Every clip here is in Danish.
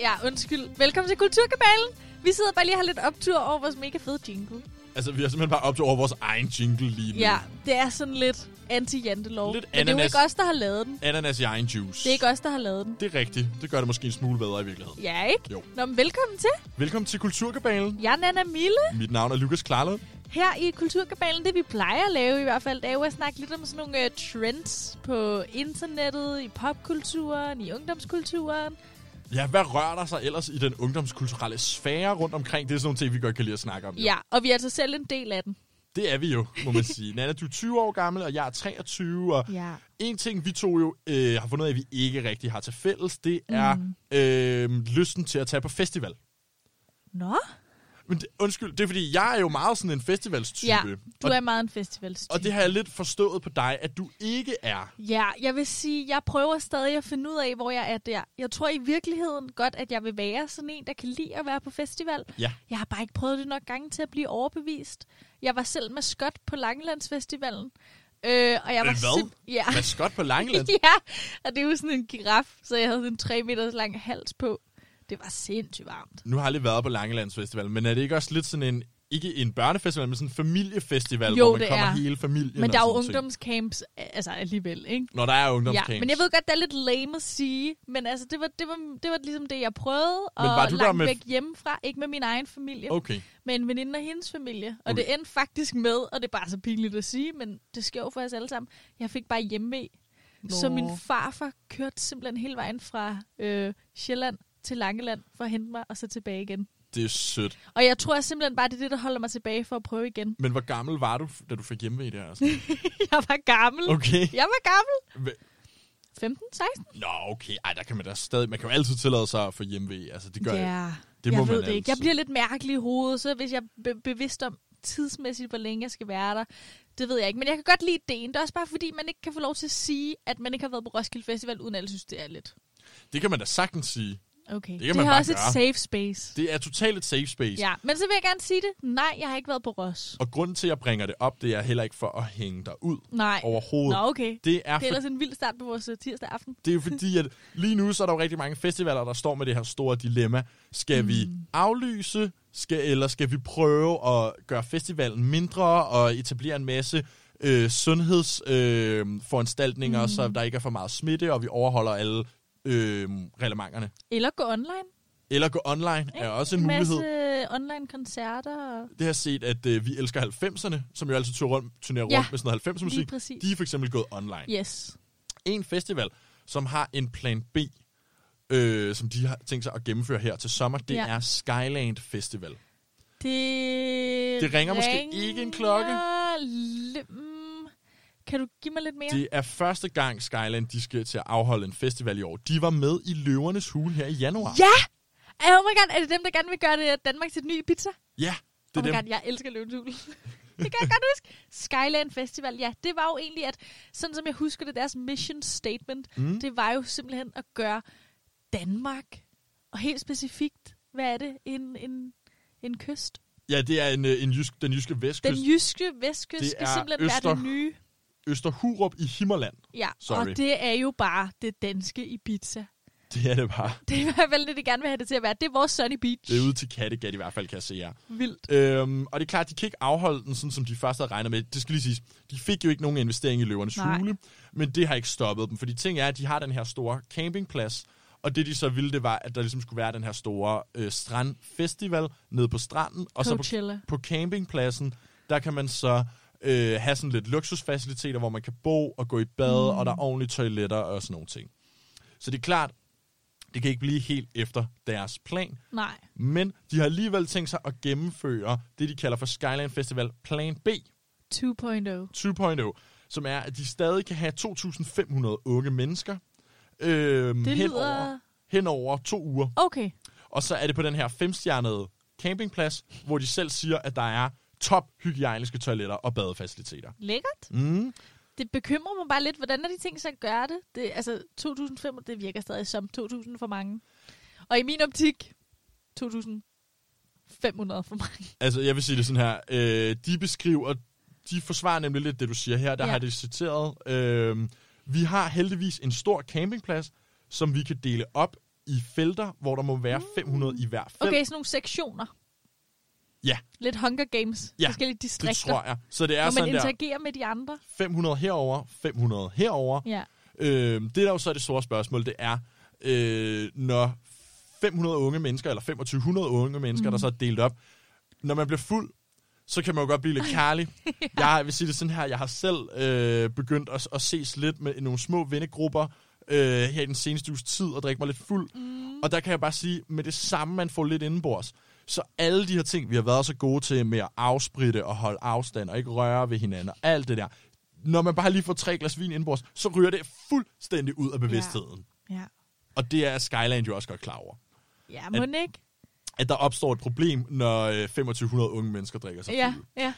Ja, undskyld. Velkommen til Kulturkabalen. Vi sidder bare lige og har lidt optur over vores mega fede jingle. Altså, vi har simpelthen bare optaget over vores egen jingle lige nu. Ja, det er sådan lidt anti-jantelov. Lidt Men det er jo ananas. ikke os, der har lavet den. Ananas i egen juice. Det er ikke os, der har lavet den. Det er rigtigt. Det gør det måske en smule bedre i virkeligheden. Ja, ikke? Jo. Nå, men velkommen til. Velkommen til Kulturkabalen. Jeg er Nana Mille. Mit navn er Lukas Klarlund. Her i Kulturkabalen, det vi plejer at lave i hvert fald, det er jo at snakke lidt om sådan nogle uh, trends på internettet, i popkulturen, i ungdomskulturen. Ja, hvad rører der sig ellers i den ungdomskulturelle sfære rundt omkring? Det er sådan nogle ting, vi godt kan lide at snakke om. jo. Ja, og vi er altså selv en del af den. Det er vi jo, må man sige. Nana, du er 20 år gammel, og jeg er 23. Og Ja. en ting, vi to jo øh, har fundet ud af, at vi ikke rigtig har til fælles, det er Mm. øh, lysten til at tage på festival. Nå? Men det, undskyld, det er fordi, jeg er jo meget sådan en festivalstype. Ja, Du og, er meget en festivalstype. og det har jeg lidt forstået på dig, at du ikke er. Ja, jeg vil sige, jeg prøver stadig at finde ud af, hvor jeg er der. Jeg tror i virkeligheden godt, at jeg vil være sådan en, der kan lide at være på festival. Ja. Jeg har bare ikke prøvet det nok gange til at blive overbevist. Jeg var selv maskot på Langelandsfestivalen. Øh, og jeg var hvad? sim- ja. Maskot på Langeland. ja, og det er jo sådan en giraf, så jeg havde en 3 meters lang hals på. Det var sindssygt varmt. Nu har jeg aldrig været på Langelandsfestival, men er det ikke også lidt sådan en, ikke en børnefestival, men sådan en familiefestival, Jo, hvor man kommer er. hele familien Men der er jo ungdomscamps, altså alligevel, ikke? Når der er Ja, ungdomscamps. men jeg ved godt, det er lidt lame at sige, men altså, det var, det var, det var ligesom det, jeg prøvede, Men var og du der langt med- væk hjemmefra, ikke med min egen familie, Okay. men en veninde og hendes familie. Og Okay. det endte faktisk med, og det er bare så pinligt at sige, men det sker jo for os alle sammen, jeg fik bare hjemme Så min farfar kørte simpelthen hele vejen fra øh, Sjælland til Langeland for at hente mig, og så tilbage igen. Det er sødt. Og jeg tror simpelthen bare, det er det, der holder mig tilbage for at prøve igen. Men hvor gammel var du, da du fik hjemme i det her? jeg var gammel. Okay. Jeg var gammel. Hva- 15, 16? Nå, okay. Ej, der kan man da stadig... Man kan jo altid tillade sig at få hjemme Altså, det gør jeg. Ja, Det jeg må ved man det ikke. Jeg altid. bliver lidt mærkelig i hovedet, så hvis jeg er be- bevidst om tidsmæssigt, hvor længe jeg skal være der, det ved jeg ikke. Men jeg kan godt lide ideen. Det er også bare fordi, man ikke kan få lov til at sige, at man ikke har været på Roskilde Festival, uden at alle synes, det er lidt. Det kan man da sagtens sige. Okay. Det kan det man har også gøre. et safe space. Det er totalt et safe space. Ja, men så vil jeg gerne sige det. Nej, jeg har ikke været på Ros. Og grunden til, at jeg bringer det op, det er heller ikke for at hænge dig ud Nej. overhovedet. Nå, okay. Det er, Det er ellers en vild start på vores øh, tirsdag aften. det er jo fordi, at lige nu så er der jo rigtig mange festivaler, der står med det her store dilemma. Skal mm. vi aflyse, skal, eller skal vi prøve at gøre festivalen mindre og etablere en masse øh, sundhedsforanstaltninger, øh, Mm. så der ikke er for meget smitte, og vi overholder alle øh, reglementerne. Eller gå online. Eller gå online er også en en mulighed. masse online koncerter. Og... Det har set, at øh, vi elsker 90'erne, som jo altid turnerer rundt, turnerer Ja, rundt med sådan noget 90'er Lige musik. præcis. De er for eksempel gået online. Yes. En festival, som har en plan B, øh, som de har tænkt sig at gennemføre her til sommer, det Ja. er Skyland Festival. Det, Det ringer måske ikke en klokke. Mm, kan du give mig lidt mere? Det er første gang Skyland de skal til at afholde en festival i år. De var med i Løvernes Hule her i januar. Ja! Oh my god, er det dem, der gerne vil gøre det Danmark til et ny pizza? Ja, det oh er my dem. god, jeg elsker løvensul. det kan jeg godt huske. Skyland Festival, ja, det var jo egentlig, at sådan som jeg husker det, deres mission statement, Mm. det var jo simpelthen at gøre Danmark, og helt specifikt, hvad er det, en, en, en kyst? Ja, det er en, øh, en jysk, den jyske vestkyst. Den jyske vestkyst Det skal er simpelthen Øster- være det nye. Østerhurup i Himmerland. Ja, Sorry. og det er jo bare det danske Ibiza. Det er det bare. Det er i hvert fald det, de gerne vil have det til at være. Det er vores Sunny Beach. Det er ude til Kattegat i hvert fald, kan jeg se jer. Vildt. Øhm, og det er klart, de kan ikke afholde den, sådan som de først havde regnet med. Det skal lige siges, de fik jo ikke nogen investering i løvernes Nej. hule, men det har ikke stoppet dem. Fordi ting er, at de har den her store campingplads, og det de så ville, det var, at der ligesom skulle være den her store øh, strandfestival nede på stranden. Og så på, på campingpladsen, der kan man så øh, have sådan lidt luksusfaciliteter, hvor man kan bo og gå i bad, mm. og der er ordentlige toiletter og sådan nogle ting. Så det er klart, det kan ikke blive helt efter deres plan. Nej. Men de har alligevel tænkt sig at gennemføre det, de kalder for Skyline Festival Plan B 2.0. 2.0, som er, at de stadig kan have 2.500 unge mennesker øhm, Det hen, lyder... over, hen over to uger. Okay. Og så er det på den her femstjernede campingplads, hvor de selv siger, at der er top hygiejniske toiletter og badefaciliteter. Lækkert. Mm. Det bekymrer mig bare lidt, hvordan er de sig at gøre det? det altså, 2.500, det virker stadig som 2.000 for mange. Og i min optik, 2.500 for mange. Altså, jeg vil sige det sådan her. Øh, de beskriver, de forsvarer nemlig lidt det, du siger her. Der Ja. har de citeret øh, Vi har heldigvis en stor campingplads, som vi kan dele op i felter, hvor der må være 500 i hver felt. Okay, sådan nogle sektioner. Ja. Lidt Hunger Games. Ja, Forskellige Det distrikter. tror jeg. Så det er Hvor man sådan der interagerer med de andre. 500 herover, 500 herover. Ja. Øh, det der jo så er det store spørgsmål, det er, øh, når 500 unge mennesker, eller 2500 unge mennesker, mm. der så er delt op, når man bliver fuld, så kan man jo godt blive lidt kærlig. ja. Jeg vil sige det sådan her, jeg har selv øh, begyndt at, at ses lidt med nogle små vennegrupper øh, her i den seneste uges tid, og drikke mig lidt fuld. Mm. Og der kan jeg bare sige, med det samme, man får lidt indenbords, så alle de her ting, vi har været så gode til med at afspritte og holde afstand og ikke røre ved hinanden og alt det der, når man bare lige får tre glas vin indenbords, så ryger det fuldstændig ud af bevidstheden. Ja. Og det er Skyland jo også godt klar over. Ja, må den ikke? At der opstår et problem, når øh, 2500 unge mennesker drikker sig Ja, fulde. ja.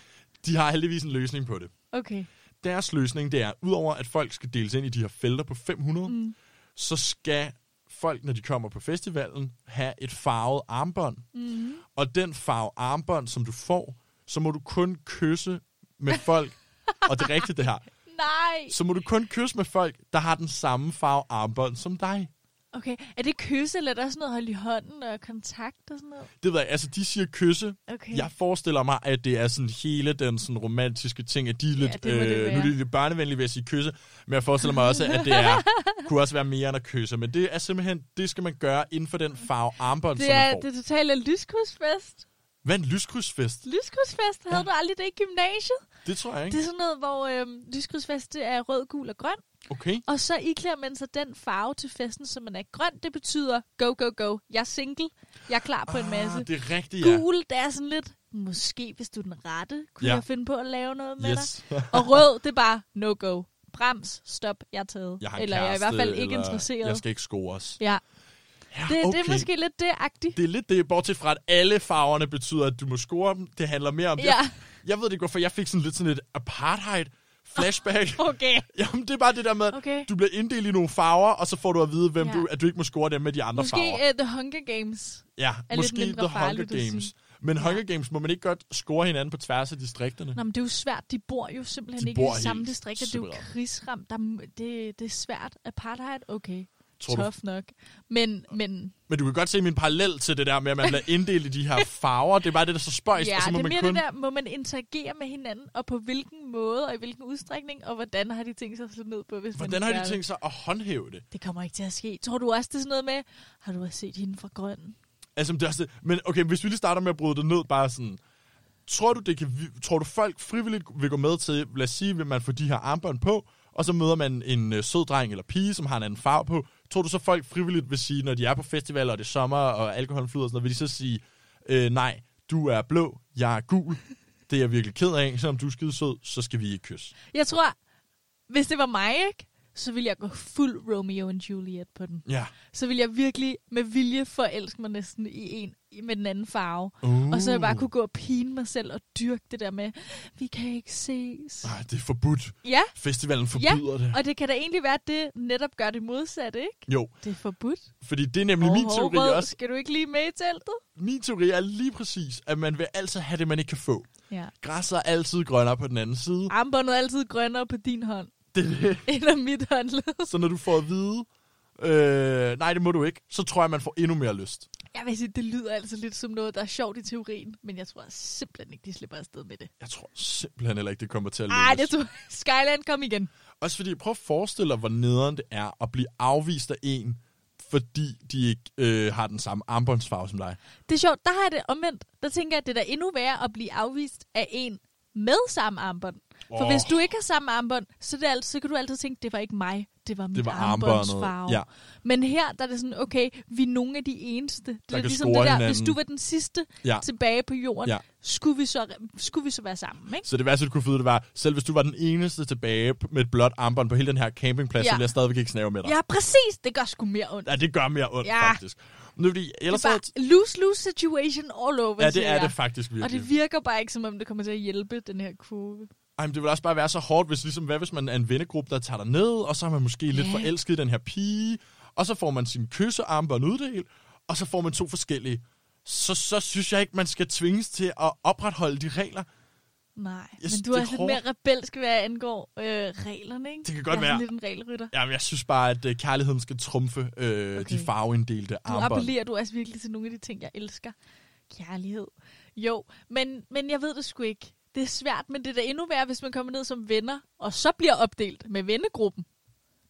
De har heldigvis en løsning på det. Okay. Deres løsning, det er, udover at folk skal deles ind i de her felter på 500, mm. så skal folk, når de kommer på festivalen, have et farvet armbånd. Mm. Og den farve armbånd, som du får, så må du kun kysse med folk, og det er rigtigt det her, Nej. så må du kun kysse med folk, der har den samme farve armbånd som dig. Okay, er det kysse, eller er der sådan noget hold i hånden og kontakt og sådan noget? Det ved jeg, altså de siger kysse. Okay. Jeg forestiller mig, at det er sådan hele den sådan romantiske ting, at de er lidt, det det øh, nu er de lidt børnevenlige ved at sige kysse, men jeg forestiller mig også, at det er, kunne også være mere end at kysse. Men det er simpelthen, det skal man gøre inden for den farve armbånd, som Det man er får. det totale lyskrydsfest. Hvad er en lyskrydsfest? Lyskrydsfest, havde du aldrig det i gymnasiet? Det tror jeg Det ikke. er sådan noget, hvor øhm, lyskrydsfest det er rød, gul og grøn. Okay. Og så iklæder man sig den farve til festen, som man er grøn. Det betyder go, go, go. Jeg er single. Jeg er klar på en masse. Ah, det er rigtigt, ja. Gul, det er sådan lidt, måske hvis du er den rette, kunne Ja. jeg finde på at lave noget med Yes. dig. Og rød, det er bare no go. Brems, stop, jeg er taget. Jeg eller jeg er i kæreste, hvert fald ikke interesseret. Jeg skal ikke scores. Ja, Ja, det, det er måske lidt det-agtigt. Det er lidt det, bortset fra, at alle farverne betyder, at du må score dem. Det handler mere om... Ja. Jeg, jeg ved det ikke, hvorfor jeg fik sådan lidt sådan et apartheid-flashback. Okay. Jamen, det er bare det der med, Okay. du bliver inddelt i nogle farver, og så får du at vide, hvem Ja. du, at du ikke må score dem med de andre Måske farver. uh, The Hunger Games. Ja, er måske The Hunger farligt Games. Men Hunger Games må man ikke godt score hinanden på tværs af distrikterne. Nå, men det er jo svært. De bor jo simpelthen De ikke i samme distrikter. Det er jo krigsramt. Der, det, det er svært. Apartheid, okay. Tror du? Tough nok. Men, men Men du kan godt se min parallel til det der med, at man bliver inddelt i de her farver. Det er bare det, der er så spøjst, ja, og så må det er man mere kun... det der, må man interagere med hinanden, og på hvilken måde, og i hvilken udstrækning, og hvordan har de tænkt sig at slå ned på, hvis Hvordan man har de tænkt sig at håndhæve det? Det kommer ikke til at ske. Tror du også, det er sådan noget med, har du også set hende fra grøn? Altså, det er også det. Men okay, hvis vi lige starter med at bryde det ned, bare sådan... Tror du, det kan, tror du folk frivilligt vil gå med til, lad os sige, vil man få de her armbånd på, og så møder man en øh, sød dreng eller pige, som har en anden farve på. Tror du så folk frivilligt vil sige, når de er på festivaler, og det er sommer, og alkoholen flyder og sådan noget, vil de så sige, øh, nej, du er blå, jeg er gul, det er jeg virkelig ked af, selvom du er skide sød, så skal vi ikke kysse. Jeg tror, hvis det var mig, ikke? Så ville jeg gå fuld Romeo and Juliet på den. Ja. Så ville jeg virkelig med vilje forelske mig næsten i en i- med den anden farve. Uh. Og så jeg bare kunne gå og pine mig selv og dyrke det der med, vi kan ikke ses. Ej, det er forbudt. Ja, Festivalen forbyder det. og det kan da egentlig være, at det netop gør det modsatte, ikke? Jo, Det er forbudt. fordi det er nemlig min Hov, hov, teori rød, også. Skal du ikke lige med i teltet? Min teori er lige præcis, at man vil altid have det, man ikke kan få. Ja. Græsset er altid grønnere på den anden side. Armbåndet er altid grønnere på din hånd, Det det. af mit håndled. Så når du får at vide, øh, nej, det må du ikke, så tror jeg, man får endnu mere lyst. Jeg vil sige, det lyder altså lidt som noget, der er sjovt i teorien, men jeg tror simpelthen ikke, de slipper afsted med det. Jeg tror simpelthen heller ikke, det kommer til at lykkes. Ej, det tror Skyland, kom igen. Også fordi, prøv at forestille dig, hvor nederen det er at blive afvist af en, fordi de ikke øh, har den samme armbåndsfarve som dig. Det er sjovt, der har jeg det omvendt. Der tænker jeg, at det er da endnu værre at blive afvist af en med samme armbånd. For Åh. hvis du ikke har samme armbånd, så, er det altid, så kan du altid tænke, det var ikke mig, det var mit Det var armbåndsfarve. Ja. Men her der er det sådan, okay, vi er nogle af de eneste. Det Der er ligesom det der, hinanden. hvis du var den sidste Ja. tilbage på jorden, Ja. skulle, vi så, skulle vi så være sammen, ikke? Så det værste, du kunne ud, det var, selv hvis du var den eneste tilbage med et blåt armbånd på hele den her campingplads, Ja. så ville jeg stadigvæk ikke snave med dig. Ja, præcis. Det gør sgu mere ondt. Ja, det gør mere ondt, Ja. faktisk. Er fordi, ellers det er bare lose-lose situation all over, Ja, det er jeg. det faktisk Og virkelig. det virker bare ikke, som om det kommer til at hjælpe, den her kurve. Ej, men det vil også bare være så hårdt, hvis, ligesom, hvad hvis man er en vennegruppe, der tager dig ned, og så er man måske lidt Ja. forelsket i den her pige, og så får man sin kyssearmbånd uddelt, og så får man to forskellige. Så, så synes jeg ikke, man skal tvinges til at opretholde de regler. Nej, Jeg men du er er lidt hårdt. mere rebelsk, hvad angår øh, reglerne, ikke? Det kan godt jeg er være. lidt en regelrytter. Jamen, jeg synes bare, at øh, kærligheden skal trumfe øh, Okay. de farveinddelte Du armbånd. appellerer du også virkelig til nogle af de ting, jeg elsker. Kærlighed. Jo, men, men jeg ved det sgu ikke. Det er svært, men det er da endnu værre, hvis man kommer ned som venner, og så bliver opdelt med vennegruppen.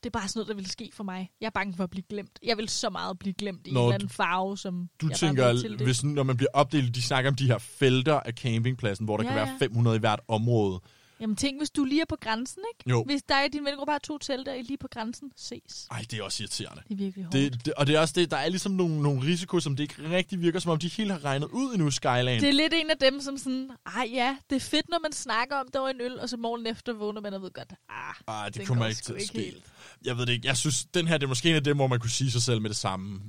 Det er bare sådan noget, der vil ske for mig. Jeg er bange for at blive glemt. Jeg vil så meget blive glemt i Nå, en eller anden farve, som Du jeg tænker, til det. hvis, når man bliver opdelt, de snakker om de her felter af campingpladsen, hvor der Ja, kan være ja. 500 i hvert område. Jamen tænk, hvis du lige er på grænsen, ikke? Jo. Hvis dig og din vennegruppe har to telter, I er lige på grænsen, ses. Ej, det er også irriterende. Det er virkelig hårdt. Det, det, og det er også det, der er ligesom nogle, nogle risiko, som det ikke rigtig virker, som om de helt har regnet ud endnu, Skyland. Det er lidt en af dem, som sådan, ej ja, det er fedt, når man snakker om, der var en øl, og så morgen efter vågner man og ved godt, ah, Ej, det kommer ikke til at ske. helt. Jeg ved det ikke. Jeg synes, den her det er måske en af dem, hvor man kunne sige sig selv med det samme.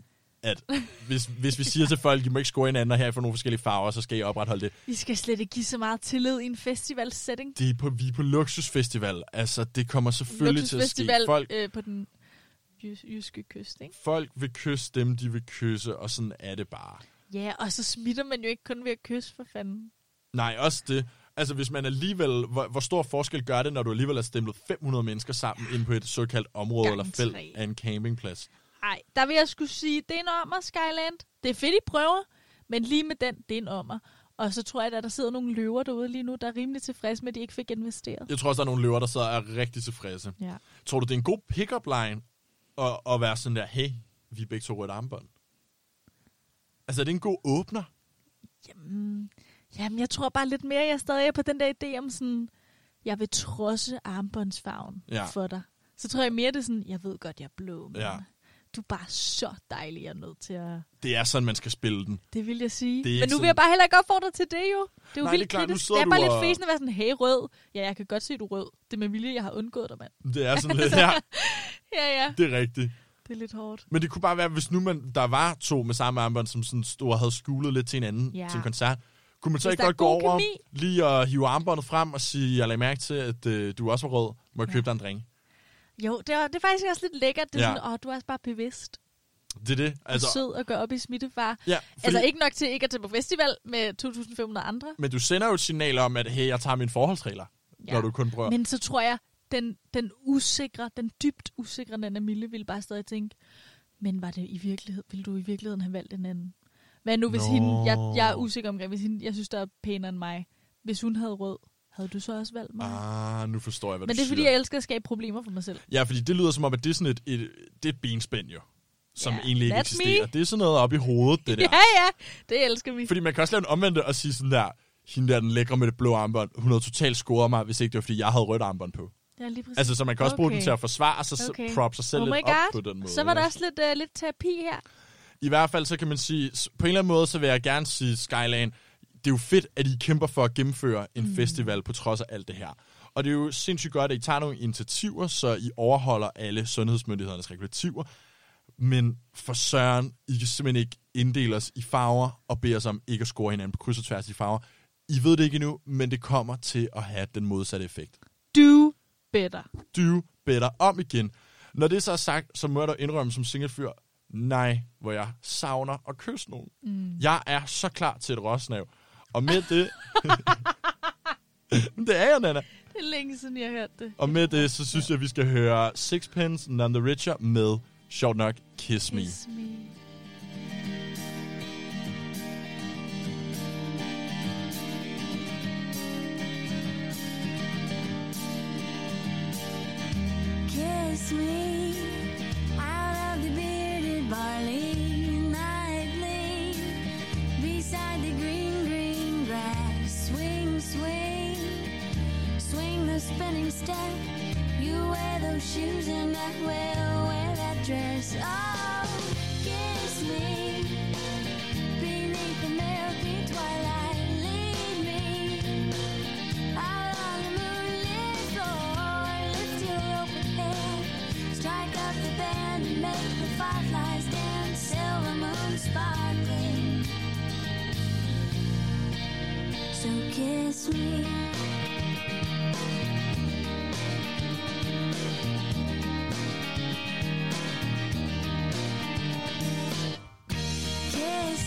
At hvis, hvis vi siger til folk, I må ikke score hinanden, og her for nogle forskellige farver, så skal I opretholde det. I skal slet ikke give så meget tillid i en festivalsetting. det er på, vi er på luksusfestival. Altså, det kommer selvfølgelig til at ske. Folk, øh, på den jys- jyske kyst, ikke? folk vil kysse dem, de vil kysse, og sådan er det bare. Ja, og så smitter man jo ikke kun ved at kysse, for fanden. Nej, også det. Altså, hvis man alligevel... Hvor, hvor stor forskel gør det, når du alligevel har stemplet 500 mennesker sammen ind på et såkaldt område Gange eller felt af en campingplads? Nej, der vil jeg skulle sige, det er en ommer, Skyland. Det er fedt, I prøver, men lige med den, det er en ommer. Og så tror jeg, at der sidder nogle løver derude lige nu, der er rimelig tilfredse med, at de ikke fik investeret. Jeg tror også, der er nogle løver, der og er rigtig tilfredse. Ja. Tror du, det er en god pick-up line at, at være sådan der, hey, vi er begge to rødt armbånd? Altså, er det en god åbner? Jamen, jamen, jeg tror bare lidt mere, jeg stadig er på den der idé om sådan, jeg vil trodse armbåndsfarven Ja. for dig. Så tror jeg mere, det er sådan, jeg ved godt, jeg er blå, men Ja. Du er bare så dejlig, jeg er nødt til at... Det er sådan, man skal spille den. Det vil jeg sige. Men nu vil sådan- jeg bare heller ikke opfordre til det jo. Det er jo Nej, vildt det er klart, kritisk. Det er bare lidt og- fæsende at være sådan, hey rød. Ja, jeg kan godt se, du er rød. Det er med vilje, jeg har undgået dig, mand. Det er sådan lidt her. Ja, ja. Det er rigtigt. Det er lidt hårdt. Men det kunne bare være, hvis nu man, der var to med samme armbånd, som sådan stod og havde skulet lidt til hinanden Ja. til en koncert. Kunne man så Hvis ikke godt gå over, kemi. lige at hive armbåndet frem og sige, jeg lagde mærke til, at øh, du også var rød. Må jeg Ja. købe dig en drink? Jo, det er, det er faktisk også lidt lækkert. Det er Ja. sådan, åh, du er også bare bevidst. Det er det. Altså, sød og gå op i smittefar. ja, fordi, Altså ikke nok til ikke at tage på festival med 2.500 andre. Men du sender jo et signal om, at hey, jeg tager mine forholdsregler, ja. når du kun prøver. Men så tror jeg, den, den usikre, den dybt usikre Nana Mille ville bare stadig tænke, men var det i virkelighed, ville du i virkeligheden have valgt en anden? Hvad nu hvis Nå. hende, jeg, jeg er usikker omkring, hvis hende, jeg synes, der er pænere end mig. Hvis hun havde rød, havde du så også valgt mig? Ah, nu forstår jeg, hvad men det er fordi, siger. jeg elsker at skabe problemer for mig selv. Ja, fordi det lyder som om, at det er sådan et, et, det er et benspænd jo, som Ja, egentlig ikke eksisterer. me. Det er sådan noget op i hovedet, det der. Ja, ja, det elsker vi. Fordi man kan også lave en omvendte og sige sådan der, hende der, den lækre med det blå armbånd, hun havde totalt scoret mig, hvis ikke det var, fordi jeg havde rødt armbånd på. Ja, lige præcis. Altså, så man kan også bruge Okay. den til at forsvare sig, Okay. prop sig selv Oh lidt my op God. på den måde. så var der også lidt, uh, lidt terapi her. I hvert fald, så kan man sige, på en eller anden måde, så vil jeg gerne sige, Skyland, det er jo fedt, at I kæmper for at gennemføre en mm. festival på trods af alt det her. Og det er jo sindssygt godt, at I tager nogle initiativer, så I overholder alle sundhedsmyndighedernes regulativer. Men for søren, I kan simpelthen ikke inddele os i farver og bede os om ikke at score hinanden på kryds og tværs i farver. I ved det ikke endnu, men det kommer til at have den modsatte effekt. Do better. Do better om igen. Når det så er sagt, så må jeg da indrømme som singlefyr, nej, hvor jeg savner at kysse nogen. Mm. Jeg er så klar til et råsnav. Og med det... det er jeg, Nana. Det er længe siden, jeg har hørt det. Og med det, så synes jeg, at vi skal høre Sixpence, None the Richer med, sjovt nok, Kiss Me. Kiss me. Kiss me spinning step. You wear those shoes and I will wear that dress. Oh, kiss me beneath the milky twilight. Lead me out on the moonlit floor, lift your open head, strike up the band and make the fireflies dance, silver moon sparkling. So kiss me.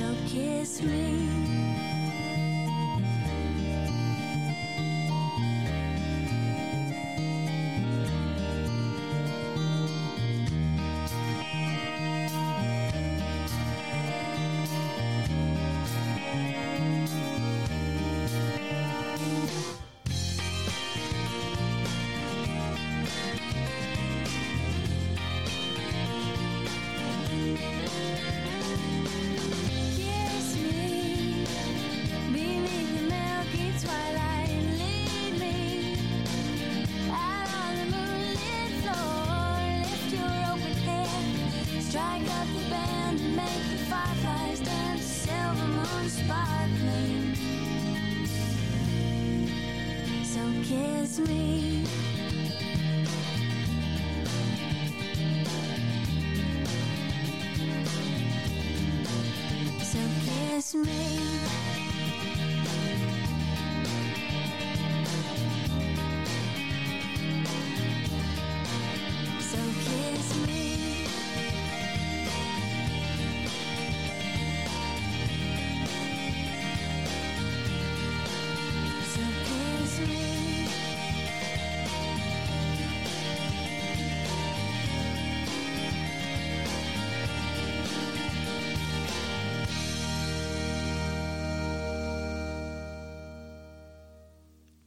So kiss me.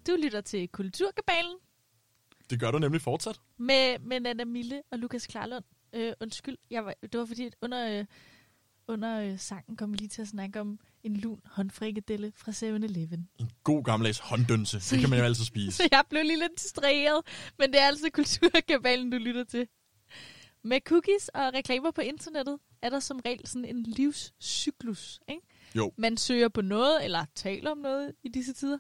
Du lytter til Kulturkabalen Det gør du nemlig fortsat. med, med Nana Mille og Lukas Klarlund. Øh, undskyld, jeg var, det var fordi, at under, øh, under øh, sangen kom vi lige til at snakke om en lun håndfrikadelle fra 7-Eleven. En god gammeldags hånddønse. Det kan man jo altid spise. Så jeg blev lige lidt distraheret, men det er altså Kulturkabalen, du lytter til. Med cookies og reklamer på internettet er der som regel sådan en livscyklus. Ikke? Jo. Man søger på noget, eller taler om noget i disse tider,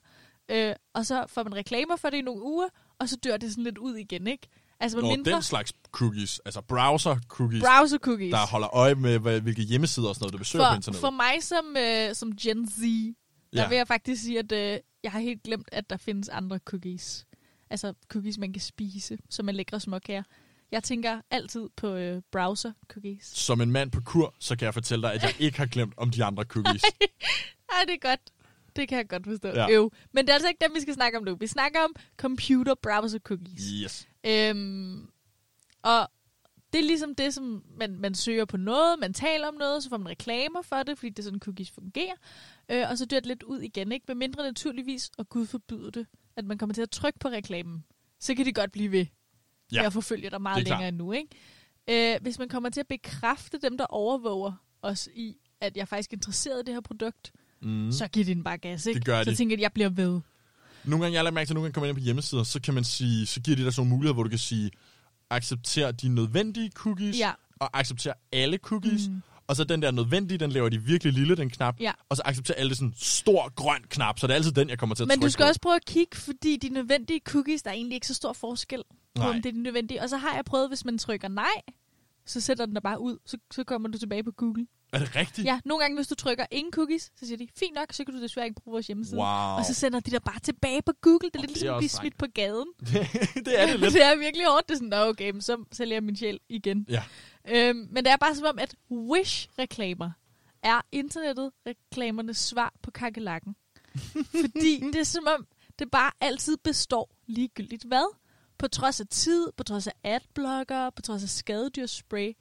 øh, og så får man reklamer for det i nogle uger, og så dør det sådan lidt ud igen, ikke? Altså Når mindre den slags cookies, altså browser cookies, browser cookies. der holder øje med, hvad- hvilke hjemmesider og sådan noget, du besøger på for, internettet. for mig som, øh, som Gen Z, der Ja. vil jeg faktisk sige, at øh, jeg har helt glemt, at der findes andre cookies. Altså cookies, man kan spise, som er lækre småkager. Jeg tænker altid på øh, browser cookies. Som en mand på kur, så kan jeg fortælle dig, at jeg ikke har glemt om de andre cookies. Ej, det er godt. Det kan jeg godt forstå. Ja. Øv. Men det er altså ikke dem, vi skal snakke om nu. Vi snakker om computer browser cookies. Yes. Øhm, og det er ligesom det, som man, man søger på noget, man taler om noget, så får man reklamer for det, fordi det er sådan, cookies fungerer. Øh, og så dør det lidt ud igen, ikke? Med mindre naturligvis, og Gud forbyder det, at man kommer til at trykke på reklamen. Så kan de godt blive ved Ja. med at forfølge dig meget Det er længere klart. endnu, ikke? Øh, hvis man kommer til at bekræfte dem, der overvåger os i, at jeg er faktisk interesseret i det her produkt, Mm. så giver de den bare gas, ikke? Det gør så de. tænker jeg, at jeg bliver ved. Nogle gange, jeg lagt mærke til, at nogle gange kommer ind på hjemmesider, så kan man sige, så giver de dig sådan nogle muligheder, hvor du kan sige, accepter de nødvendige cookies, Ja. og accepter alle cookies. Mm. Og så den der nødvendige, den laver de virkelig lille, den knap. Ja. Og så accepterer alle sådan stor grøn knap, så det er altid den, jeg kommer til at Men du skal på. også prøve at kigge, fordi de nødvendige cookies, der er egentlig ikke så stor forskel på, Nej. om det er de nødvendige. Og så har jeg prøvet, hvis man trykker nej, så sætter den der bare ud, så, så kommer du tilbage på Google. Er det rigtigt? Ja, nogle gange, hvis du trykker ingen cookies, så siger de, fint nok, så kan du desværre ikke bruge vores hjemmeside. Wow. Og så sender de dig bare tilbage på Google. Det er lidt det ligesom at blive smidt på gaden. det er det lidt. det er virkelig hårdt. Det er sådan, "Nå, okay, men så sælger jeg min sjæl igen. Ja. Øhm, men det er bare som om, at Wish-reklamer er internettet reklamernes svar på kakelakken. Fordi det er som om, det bare altid består ligegyldigt hvad. På trods af tid, på trods af adblocker, på trods af skadedyrspray.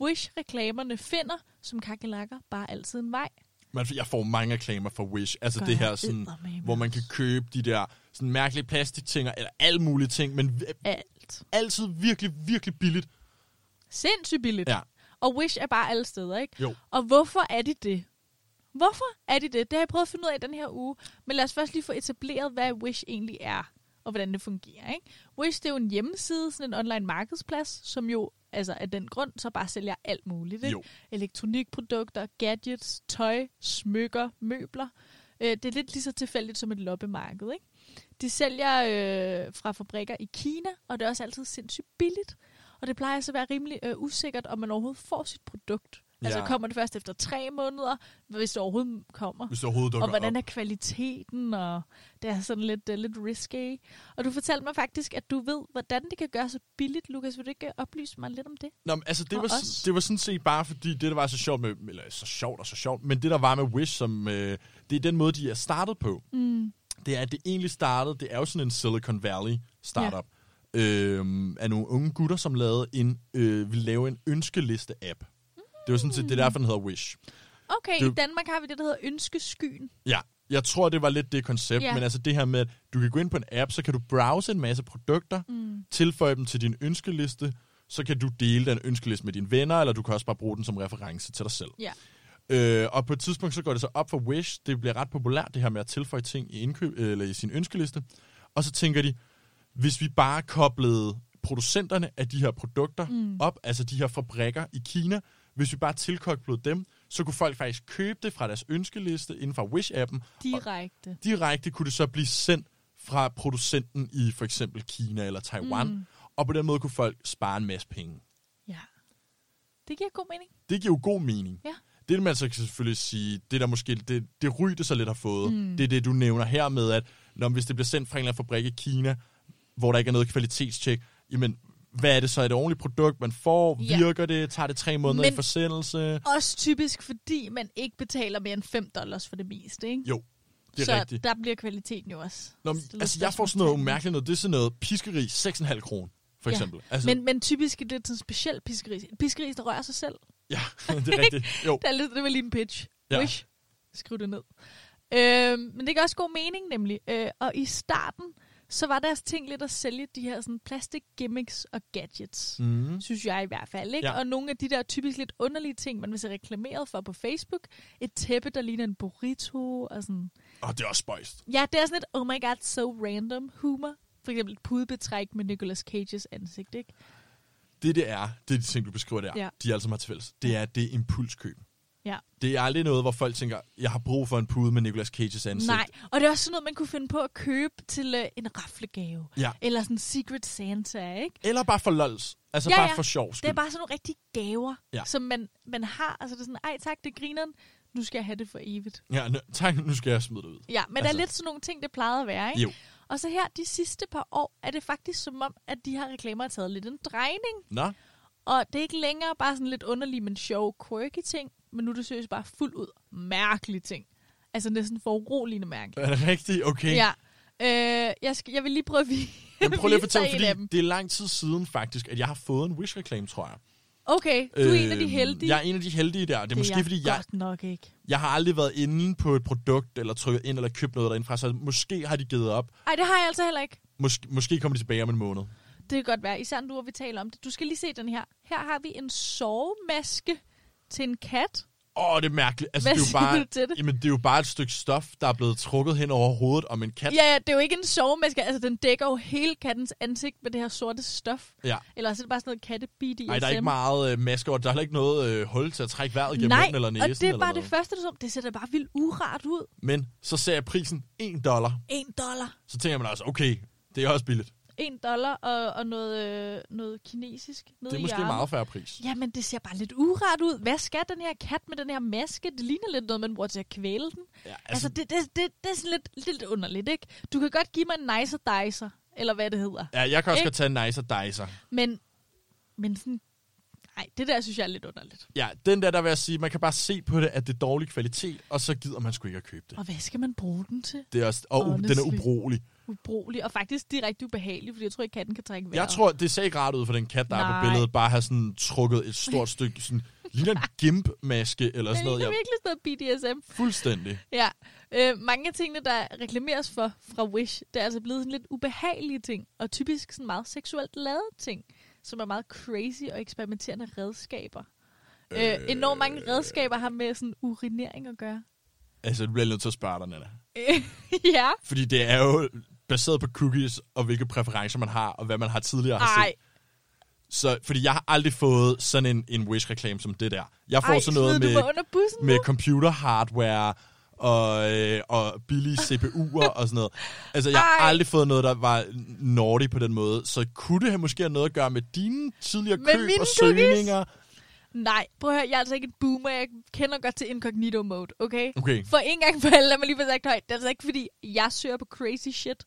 Wish-reklamerne finder, som kakelakker, bare altid en vej. Men jeg får mange reklamer for Wish. Altså Gør det her, sådan, hvor man kan købe de der sådan mærkelige plastikting, eller alle mulige ting, men Alt. altid virkelig, virkelig billigt. Sindssygt billigt. Ja. Og Wish er bare alle steder, ikke? Jo. Og hvorfor er de det? Hvorfor er de det? Det har jeg prøvet at finde ud af i den her uge. Men lad os først lige få etableret, hvad Wish egentlig er, og hvordan det fungerer. Ikke? Wish det er jo en hjemmeside, sådan en online markedsplads, som jo altså af den grund så bare sælger alt muligt. Ikke? Jo. Elektronikprodukter, gadgets, tøj, smykker, møbler. Øh, det er lidt lige så tilfældigt som et loppemarked, ikke? De sælger øh, fra fabrikker i Kina, og det er også altid sindssygt billigt. Og det plejer altså at være rimelig øh, usikkert, om man overhovedet får sit produkt. Altså Ja. kommer det først efter tre måneder, hvis det overhovedet kommer. Hvis det overhovedet dukker Og hvordan op. er kvaliteten, og det er sådan lidt, uh, lidt risky. Og du fortalte mig faktisk, at du ved, hvordan det kan gøre så billigt. Lukas, vil du ikke oplyse mig lidt om det? Nå, men altså, det Og var, os. det var sådan set bare fordi, det der var så sjovt med, eller så sjovt og så sjovt, men det der var med Wish, som, øh, det er den måde, de er startet på. Mm. Det er, at det egentlig startede, det er jo sådan en Silicon Valley startup, ja. øh, af nogle unge gutter, som lavede en, øh, ville lave en ønskeliste-app. Det var sådan set, det er derfor, den hedder Wish. Okay, Det- i Danmark har vi det, der hedder Ønskeskyen. Ja, jeg tror, det var lidt det koncept, Ja. men altså det her med, at du kan gå ind på en app, så kan du browse en masse produkter, Mm. tilføje dem til din ønskeliste, så kan du dele den ønskeliste med dine venner, eller du kan også bare bruge den som reference til dig selv. Ja. Øh, og på et tidspunkt så går det så op for Wish, det bliver ret populært det her med at tilføje ting i, indkøb, eller i sin ønskeliste, og så tænker de, hvis vi bare koblede producenterne af de her produkter Mm. op, altså de her fabrikker i Kina, hvis vi bare tilkoblede dem, så kunne folk faktisk købe det fra deres ønskeliste inden for Wish-appen, Direkte. direkte kunne det så blive sendt fra producenten i for eksempel Kina eller Taiwan, Mm. og på den måde kunne folk spare en masse penge. Ja. Det giver god mening. Det giver jo god mening. Ja. Det, man så kan selvfølgelig sige, det der måske, det, det ry, det så lidt har fået, mm. det er det, du nævner her med, at når, hvis det bliver sendt fra en eller anden fabrik i Kina, hvor der ikke er noget kvalitetstjek, jamen, hvad er det så? Er det et ordentligt produkt, man får? Ja. Virker det? Tager det tre måneder Men- i forsendelse? Også typisk, fordi man ikke betaler mere end 5 dollars for det meste, ikke? Jo, det er så rigtigt. der bliver kvaliteten jo også. Nå, men, altså, jeg får sådan noget mærkeligt noget. Det er sådan noget piskeri, 6,5 kroner, for Ja, eksempel. Altså, Men, men typisk er det sådan en speciel piskeris. En piskeris, der rører sig selv. Ja, det er rigtigt. Jo. Det, er lidt, det var lige en pitch. Ja. Wish. Skriv det ned. Øhm, men det gør også god mening, nemlig. Øh, og i starten, så var deres ting lidt at sælge de her sådan plastik gimmicks og gadgets. Mm. Synes jeg i hvert fald. Ikke? Ja. Og nogle af de der typisk lidt underlige ting, man vil se reklameret for på Facebook. Et tæppe, der ligner en burrito. Og sådan. Og det er også spøjst. Ja, det er sådan et, oh my god, so random humor. For eksempel et pudebetræk med Nicolas Cages ansigt, ikke? Det, det er, det er de ting, du beskriver der, Ja. de er altså meget til fælles. Det er, det er impulskøb. Ja. Det er aldrig noget, hvor folk tænker, jeg har brug for en pude med Nicolas Cages ansigt. Nej, og det er også sådan noget, man kunne finde på at købe til øh, en raflegave. Ja. Eller sådan Secret Santa, ikke? Eller bare for lols. Altså Ja, bare ja. for sjov Det skyld. er bare sådan nogle rigtige gaver, Ja. som man, man har. Altså det er sådan, ej tak, det griner Nu skal jeg have det for evigt. Ja, nu, tak, nu skal jeg smide det ud. Ja, men altså. der Altså. er lidt sådan nogle ting, det plejede at være, ikke? Jo. Og så her, de sidste par år, er det faktisk som om, at de her reklamer har taget lidt en drejning. Nå, Og det er ikke længere bare sådan lidt underlige, men sjove, quirky ting, men nu er det seriøst bare fuldt ud mærkelige ting. Altså næsten for uroligende mærkeligt. er det rigtigt? Okay. Ja. Øh, jeg, skal, jeg vil lige prøve at vi- Men prøv lige at fortælle, fordi dem. det er lang tid siden faktisk, at jeg har fået en Wish-reklame, tror jeg. Okay, du er en af de Øhm, heldige. Jeg er en af de heldige der. Det er måske, jeg fordi jeg, godt nok ikke. jeg har aldrig været inde på et produkt, eller trykket ind, eller købt noget derindefra, så måske har de givet op. Ej, det har jeg altså heller ikke. Måske, måske kommer de tilbage om en måned. Det kan godt være, især nu, hvor vi taler om det. Du skal lige se den her. Her har vi en sovemaske til en kat. Åh, det er mærkeligt. Altså, Hvad det er jo bare, du til det? Jamen, det er jo bare et stykke stof, der er blevet trukket hen over hovedet om en kat. Ja, ja, det er jo ikke en sovemaske. Altså, den dækker jo hele kattens ansigt med det her sorte stof. Ja. Eller så er det bare sådan noget katte Nej, der er ikke meget øh, maske, og der er heller ikke noget øh, hul til at trække vejret gennem Nej, eller næsen. og det er bare det første, du så. Det ser da bare vildt urart ud. Men så ser jeg prisen 1 dollar. En dollar. Så tænker man altså, okay, det er også billigt. En dollar og, og noget, øh, noget kinesisk nede Det er måske en meget færre pris. Jamen, det ser bare lidt urart ud. Hvad skal den her kat med den her maske? Det ligner lidt noget, man bruger til at kvæle den. Ja, Altså, altså det, det, det, det er sådan lidt, lidt underligt, ikke? Du kan godt give mig en nicer dicer, eller hvad det hedder. ja, jeg kan også godt tage en nicer dicer. Men, men sådan... Nej, det der synes jeg er lidt underligt. Ja, den der, der vil jeg sige, man kan bare se på det, at det er dårlig kvalitet, og så gider man sgu ikke at købe det. Og hvad skal man bruge den til? Det er også, og uh, den er ubrugelig. Ubrugelig, og faktisk direkte ubehagelig, fordi jeg tror ikke, katten kan trække vejret. Jeg tror, det ser ikke rart ud for den kat, der er Nej. på billedet, bare har sådan trukket et stort stykke, sådan, ligner en gimp-maske eller det sådan noget. ligner Ja, virkelig sådan noget BDSM. fuldstændig. Ja, øh, mange af tingene, der reklameres for fra Wish, det er altså blevet sådan lidt ubehagelige ting, og typisk sådan meget seksuelt lavede ting, som er meget crazy og eksperimenterende redskaber. Øh, Øh. enormt mange redskaber har med sådan urinering at gøre. Altså, du bliver nødt til at spørge dig, Nana. Ja, Fordi det er jo baseret på cookies, og hvilke præferencer man har, og hvad man har tidligere har set. Så, fordi jeg har aldrig fået sådan en, en Wish-reklame som det der. Jeg får ej, sådan noget med, med nu? computer hardware, og, øh, og billige CPU'er og sådan noget. Altså, jeg har Ej. aldrig fået noget, der var naughty på den måde. Så kunne det have måske noget at gøre med dine tidligere Med køb og cookies? søgninger? Nej, prøv at høre, jeg er altså ikke en boomer. Jeg kender godt til incognito mode, okay? Okay. For en gang for alle, lad mig lige få sagt højt. Det er altså ikke, fordi jeg søger på crazy shit.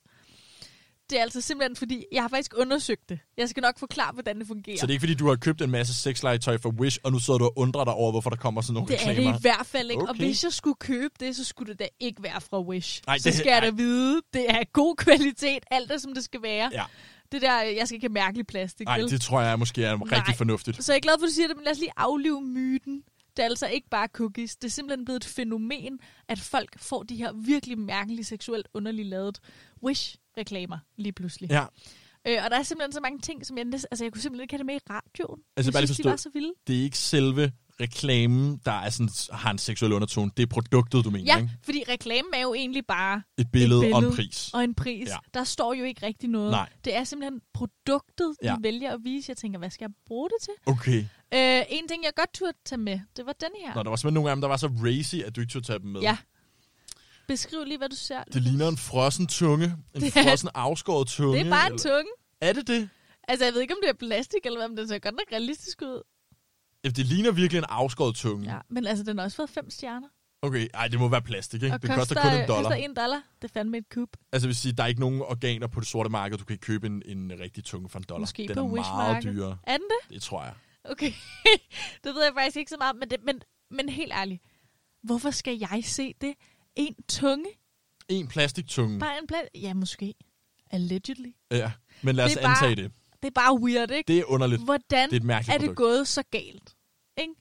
Det er altså simpelthen, fordi jeg har faktisk undersøgt det. Jeg skal nok forklare, hvordan det fungerer. Så det er ikke, fordi du har købt en masse sexlegetøj for Wish, og nu sidder du og undrer dig over, hvorfor der kommer sådan nogle det er det reklamer? i hvert fald ikke. Okay. Og hvis jeg skulle købe det, så skulle det da ikke være fra Wish. Så det- skal jeg da ej. vide, det er god kvalitet. Alt er, som det skal være. Ja. Det der, jeg skal ikke have mærkelig plastik. Nej, det tror jeg måske er Nej. rigtig fornuftigt. Så jeg er glad for, at du siger det, men lad os lige aflive myten. Det er altså ikke bare cookies. Det er simpelthen blevet et fænomen, at folk får de her virkelig mærkelige, seksuelt underligt lavet Wish-reklamer lige pludselig. Ja, Øh, og der er simpelthen så mange ting, som jeg næsten... Altså, jeg kunne simpelthen ikke have det med i radioen. Altså, jeg bare lige synes, de forstå- var så vilde. det er ikke selve reklamen, der er sådan, har en seksuel undertone. Det er produktet, du mener, Ja, ikke? fordi reklamen er jo egentlig bare Et billede, et og en billede pris. og en pris. Ja. Der står jo ikke rigtig noget. Nej. Det er simpelthen produktet, de Ja. vælger at vise. Jeg tænker, hvad skal jeg bruge det til? Okay. Øh, en ting, jeg godt turde tage med, det var den her. Nå, der var simpelthen nogle af dem, der var så racy, at du ikke turde tage dem med. Ja. Beskriv lige, hvad du ser. Det ligner en frossen tunge. En Det er- frossen afskåret tunge. Det er bare en eller- tunge. Er det det? Altså, jeg ved ikke, om det er plastik, eller hvad, men den ser godt nok realistisk ud. Ja, det ligner virkelig en afskåret tunge. Ja, men altså, den har også fået fem stjerner. Okay, ej, det må være plastik, ikke? Og det koster kun en dollar. koster en dollar. Det er fandme et kub. Altså, vil sige, der er ikke nogen organer på det sorte marked, du kan købe en, en rigtig tunge for en dollar. Måske Den på er meget dyrere. Er den det? Det tror jeg. Okay. det ved jeg faktisk ikke så meget, men, det, men, men helt ærligt. Hvorfor skal jeg se det? En tunge? En plastiktunge. Bare en plads? Ja, måske. Allegedly. Ja, men lad os Det bare- antage det. Det er bare weird, ikke? Det er underligt. Hvordan Det er et er det produkt. gået så galt? Ikke?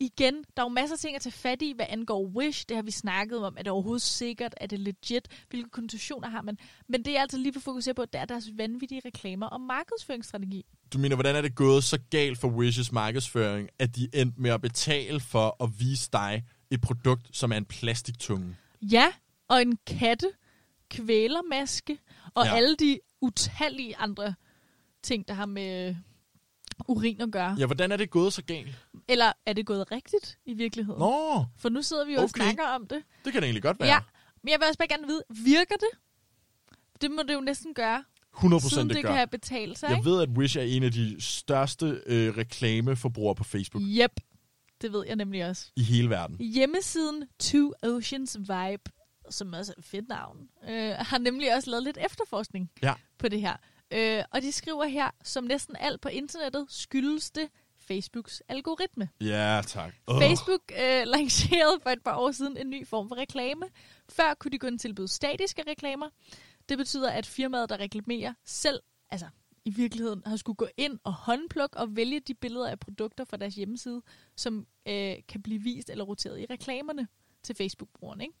Igen, der er jo masser af ting at tage fat i, hvad angår Wish. Det har vi snakket om. Er det overhovedet sikkert? Er det legit? Hvilke konnotationer har man? Men det jeg altså lige vil fokusere på, det er deres vanvittige reklamer og markedsføringsstrategi. Du mener, hvordan er det gået så galt for Wishes markedsføring, at de endte med at betale for at vise dig et produkt, som er en plastiktunge? Ja, og en katte, kvælermaske, og Ja. alle de utallige andre ting, der har med øh, urin at gøre. Ja. Hvordan er det gået så galt? Eller er det gået rigtigt i virkeligheden? Nå, For nu sidder vi jo og Okay. snakker om det. det kan det egentlig godt være. Ja, men jeg vil også bare gerne vide, virker det? Det må det jo næsten gøre, 100 siden procent det det gør. kan betale sig, Jeg ikke? ved, at Wish er en af de største øh, reklameforbrugere på Facebook Yep, det ved jeg nemlig også. i hele verden. Hjemmesiden Two Oceans Vibe, som også er et fedt navn, øh, har nemlig også lavet lidt efterforskning Ja. på det her. Øh, og de skriver her, som næsten alt på internettet, skyldes det Facebooks algoritme. Ja, tak. Oh. Facebook øh, lancerede for et par år siden en ny form for reklame. Før kunne de kun tilbyde statiske reklamer. Det betyder, at firmaet, der reklamerer selv, altså i virkeligheden har skulle gå ind og håndplukke og vælge de billeder af produkter fra deres hjemmeside, som øh, kan blive vist eller roteret i reklamerne til Facebook-brugerne. Ikke?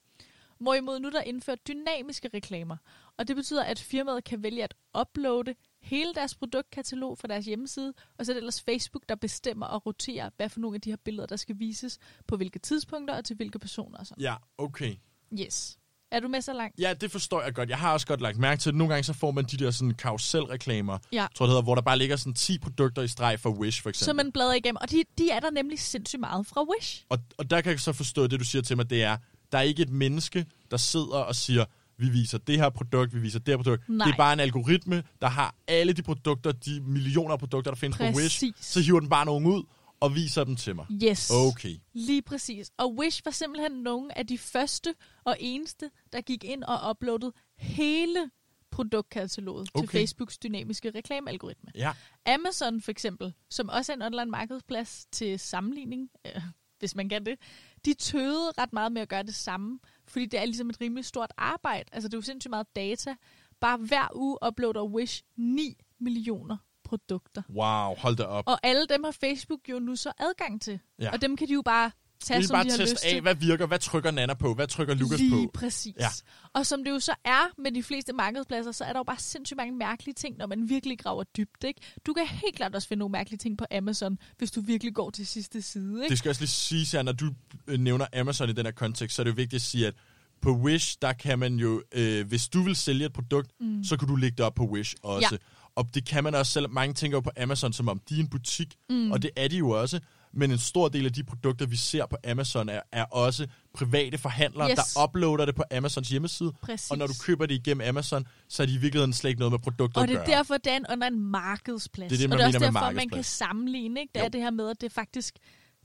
Hvorimod nu er der indført dynamiske reklamer, og det betyder, at firmaet kan vælge at uploade hele deres produktkatalog fra deres hjemmeside, og så er det ellers Facebook, der bestemmer og roterer, hvad for nogle af de her billeder, der skal vises, på hvilke tidspunkter og til hvilke personer. Og sådan. Ja, okay. Yes. Er du med så langt? Ja, det forstår jeg godt. Jeg har også godt lagt mærke til, at nogle gange så får man de der sådan karuselreklamer, Ja. tror det hedder, hvor der bare ligger sådan 10 produkter i streg for Wish, for eksempel. Så man bladrer igennem, og de, de er der nemlig sindssygt meget fra Wish. Og, og der kan jeg så forstå, at det du siger til mig, det er, der er ikke et menneske, der sidder og siger, vi viser det her produkt, vi viser det her produkt. Nej. Det er bare en algoritme, der har alle de produkter, de millioner af produkter, der findes på Wish. Præcis. Så hiver den bare nogen ud og viser dem til mig. Yes. Okay. Lige præcis. Og Wish var simpelthen nogle af de første og eneste, der gik ind og uploadede hele produktkataloget okay. til. Facebooks dynamiske reklamealgoritme. Ja. Amazon for eksempel, som også er en online markedsplads til sammenligning, øh, hvis man kan det, de tøvede ret meget med at gøre det samme, fordi det er ligesom et rimelig stort arbejde. Altså det er jo sindssygt meget data. Bare hver uge uploader Wish 9 millioner produkter. Wow, hold da op. Og alle dem har Facebook jo nu så adgang til. Ja. Og dem kan de jo bare tage, Vi som bare de har lyst teste til. af, hvad virker, hvad trykker Nana på, hvad trykker Lukas Lige på. præcis. Ja. Og som det jo så er med de fleste markedspladser, så er der jo bare sindssygt mange mærkelige ting, når man virkelig graver dybt. Ikke? Du kan helt klart også finde nogle mærkelige ting på Amazon, hvis du virkelig går til sidste side. Ikke? Det skal også lige sige, at når du øh, nævner Amazon i den her kontekst, så er det jo vigtigt at sige, at på Wish, der kan man jo, øh, hvis du vil sælge et produkt, mm. så kan du lægge det op på Wish også. Ja. Og det kan man også selv. Mange tænker jo på Amazon, som om de er en butik, mm. og det er de jo også. men en stor del af de produkter, vi ser på Amazon, er, er også private forhandlere, Yes. der uploader det på Amazons hjemmeside. Præcis. Og når du køber det igennem Amazon, så er de i virkeligheden slet ikke noget med produkter Og at det gøre. er derfor, det er under en markedsplads. Det er det, man og det er også derfor, man kan sammenligne. Ikke? Det Jo. er det her med, at det faktisk,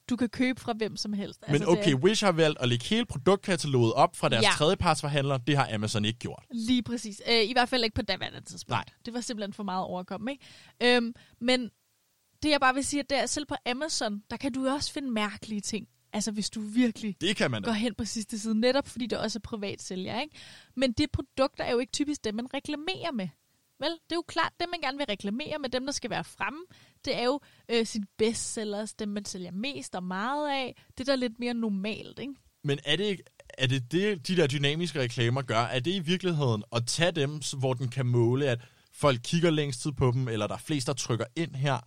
du kan købe fra hvem som helst. Men det okay, er Wish har valgt at lægge hele produktkataloget op fra deres Ja. tredjepartsforhandlere. Det har Amazon ikke gjort. lige præcis. Øh, I hvert fald ikke på daværende tidspunkt. Nej. Det var simpelthen for meget overkomme. Ikke? Øhm, men det jeg bare vil sige, at det er, selv på Amazon, der kan du også finde mærkelige ting. Altså hvis du virkelig Det kan man da. går hen på sidste side, netop fordi det også er privat sælger. Ikke? Men det produkter er jo ikke typisk dem, man reklamerer med. Vel, det er jo klart, dem man gerne vil reklamere med, dem der skal være fremme, det er jo øh, sin bestsellers, dem man sælger mest og meget af. Det der er lidt mere normalt, ikke? Men er det ikke, er det, det, de der dynamiske reklamer gør, er det i virkeligheden at tage dem, hvor den kan måle, at folk kigger længst tid på dem, eller der er flest, der trykker ind her?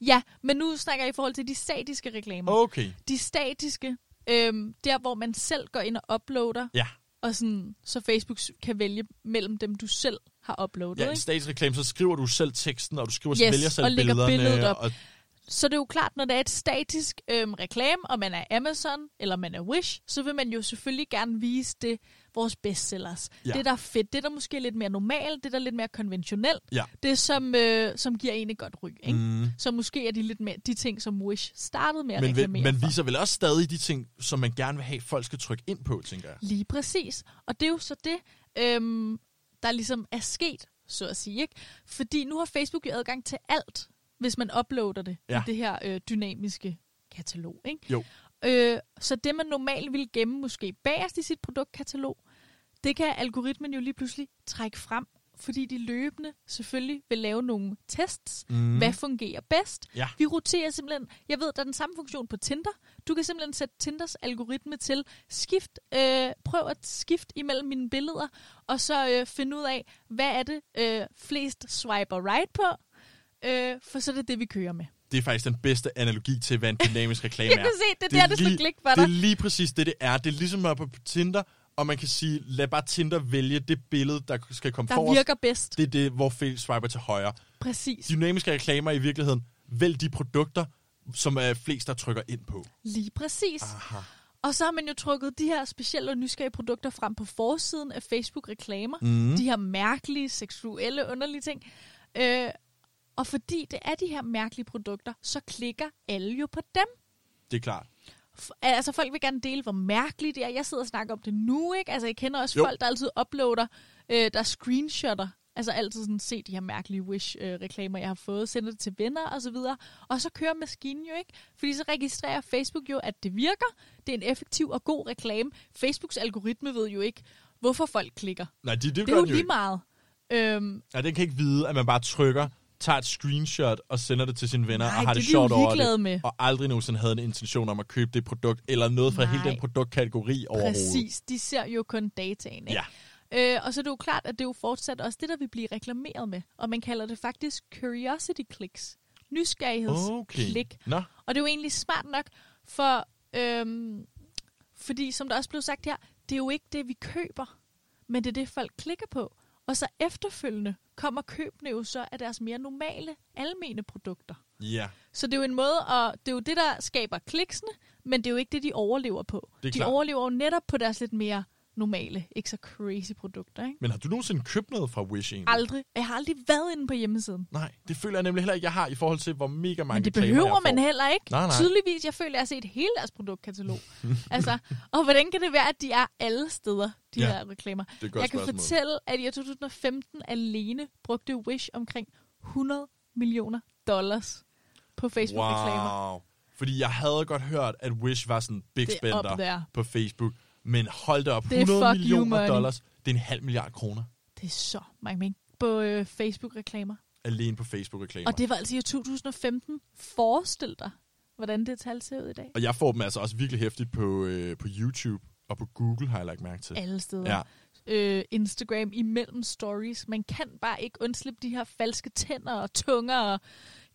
Ja, men nu snakker jeg i forhold til de statiske reklamer. Okay, De statiske, øhm, der hvor man selv går ind og uploader, ja. og sådan, så Facebook kan vælge mellem dem, du selv har uploadet. Ja, ikke? statsreklame, så skriver du selv teksten, og du skriver Yes, vælger selv og billederne. billedet op. Og, Så det er jo klart, når det er et statisk øhm, reklame, og man er Amazon, eller man er Wish, så vil man jo selvfølgelig gerne vise det, vores bestsellers. Ja. Det, der er fedt, det der måske er lidt mere normalt, det der er lidt mere konventionelt, Ja. det som, øh, som giver en et godt ryg. Ikke? mm, Så måske er de lidt mere de ting, som Wish startede med at men reklamere man for. viser vel også stadig de ting, som man gerne vil have, folk skal trykke ind på, tænker jeg. Lige præcis. Og det er jo så det, øhm, der ligesom er sket, så at sige. Ikke? Fordi nu har Facebook jo adgang til alt, hvis man uploader det ja. I det her øh, dynamiske katalog. Ikke? Jo. Øh, så det, man normalt ville gemme måske bagerst i sit produktkatalog, det kan algoritmen jo lige pludselig trække frem, fordi de løbende selvfølgelig vil lave nogle tests. Mm. Hvad fungerer bedst? Ja. Vi roterer simpelthen, jeg ved, der er den samme funktion på Tinder. Du kan simpelthen sætte Tinders algoritme til skift, øh, prøv at skifte imellem mine billeder, og så øh, finde ud af, hvad er det øh, flest swiper right på, øh, for så er det det, vi kører med. Det er faktisk den bedste analogi til, hvad en dynamisk reklame Jeg er. kan se, det er der, det slår klik for det dig. er lige præcis det, det er. Det er ligesom at på Tinder, og man kan sige, lad bare Tinder vælge det billede, der skal komme Der forrest. virker bedst. Det er det, hvor folk swiper til højre. Præcis. Dynamiske reklamer er i virkeligheden, vælg de produkter, som er flest, der trykker ind på. Lige præcis. Aha. Og så har man jo trukket de her specielle og nysgerrige produkter frem på forsiden af Facebook-reklamer. Mm. De her mærkelige, seksuelle, underlige ting. Øh, og fordi det er de her mærkelige produkter, så klikker alle jo på dem. Det er klart. Altså folk vil gerne dele, hvor mærkeligt det er. Jeg sidder og snakker om det nu, ikke? Altså jeg kender også Jo. folk, der altid uploader, øh, der screenshotter. Altså altid sådan, se de her mærkelige Wish-reklamer, jeg har fået, sender det til venner og så videre. Og så kører maskinen jo ikke, fordi så registrerer Facebook jo, at det virker. Det er en effektiv og god reklame. Facebooks algoritme ved jo ikke, hvorfor folk klikker. Nej, det, det, Det er jo lige ikke. meget. Øhm, Ja, den kan ikke vide, at man bare trykker, tager et screenshot og sender det til sine venner Nej, og har det det, er de sjovt over det. med. Og aldrig nogensinde havde en intention om at købe det produkt, eller noget fra Nej. hele den produktkategori overhovedet. præcis. De ser jo kun dataen, ikke? Ja. Øh, og så er det jo klart, at det er jo fortsat også det, der vil blive reklameret med. Og man kalder det faktisk curiosity clicks. Nysgerrighedsklik. Okay. Nå, Og det er jo egentlig smart nok, for øhm, fordi som der også blev sagt her, det er jo ikke det, vi køber, men det er det, folk klikker på. Og så efterfølgende kommer købene jo så af deres mere normale, almene produkter. ja. Så det er jo en måde, og det er jo det, der skaber kliksene, men det er jo ikke det, de overlever på. De klart. overlever jo netop på deres lidt mere normale, ikke så crazy produkter. Ikke? Men har du nogensinde købt noget fra Wish egentlig? Aldrig. Jeg har aldrig været inde på hjemmesiden. Nej, det føler jeg nemlig heller ikke, jeg har i forhold til, hvor mega mange Men det behøver man heller ikke. Nej, nej. Tydeligvis, jeg føler, at jeg har set hele deres produktkatalog. altså, og hvordan kan det være, at de er alle steder, de Ja, her reklamer? Det er Jeg kan spørgsmål. fortælle, at i 2015 alene brugte Wish omkring 100 millioner dollars på Facebook-reklamer. Wow. Fordi jeg havde godt hørt, at Wish var sådan big er spender på Facebook. Men hold da op, Det er 100 fuck you millioner dollars. Det er en halv milliard kroner Det er så mange penge på øh, Facebook-reklamer. alene på Facebook-reklamer. Og det var altså i 2015. Forestil dig, hvordan det tal ser ud i dag. Og jeg får dem altså også virkelig hæftigt på, øh, på YouTube og på Google, har jeg lagt mærke til. Alle steder. Ja, øh, Instagram imellem stories. Man kan bare ikke undslippe de her falske tænder og tunger og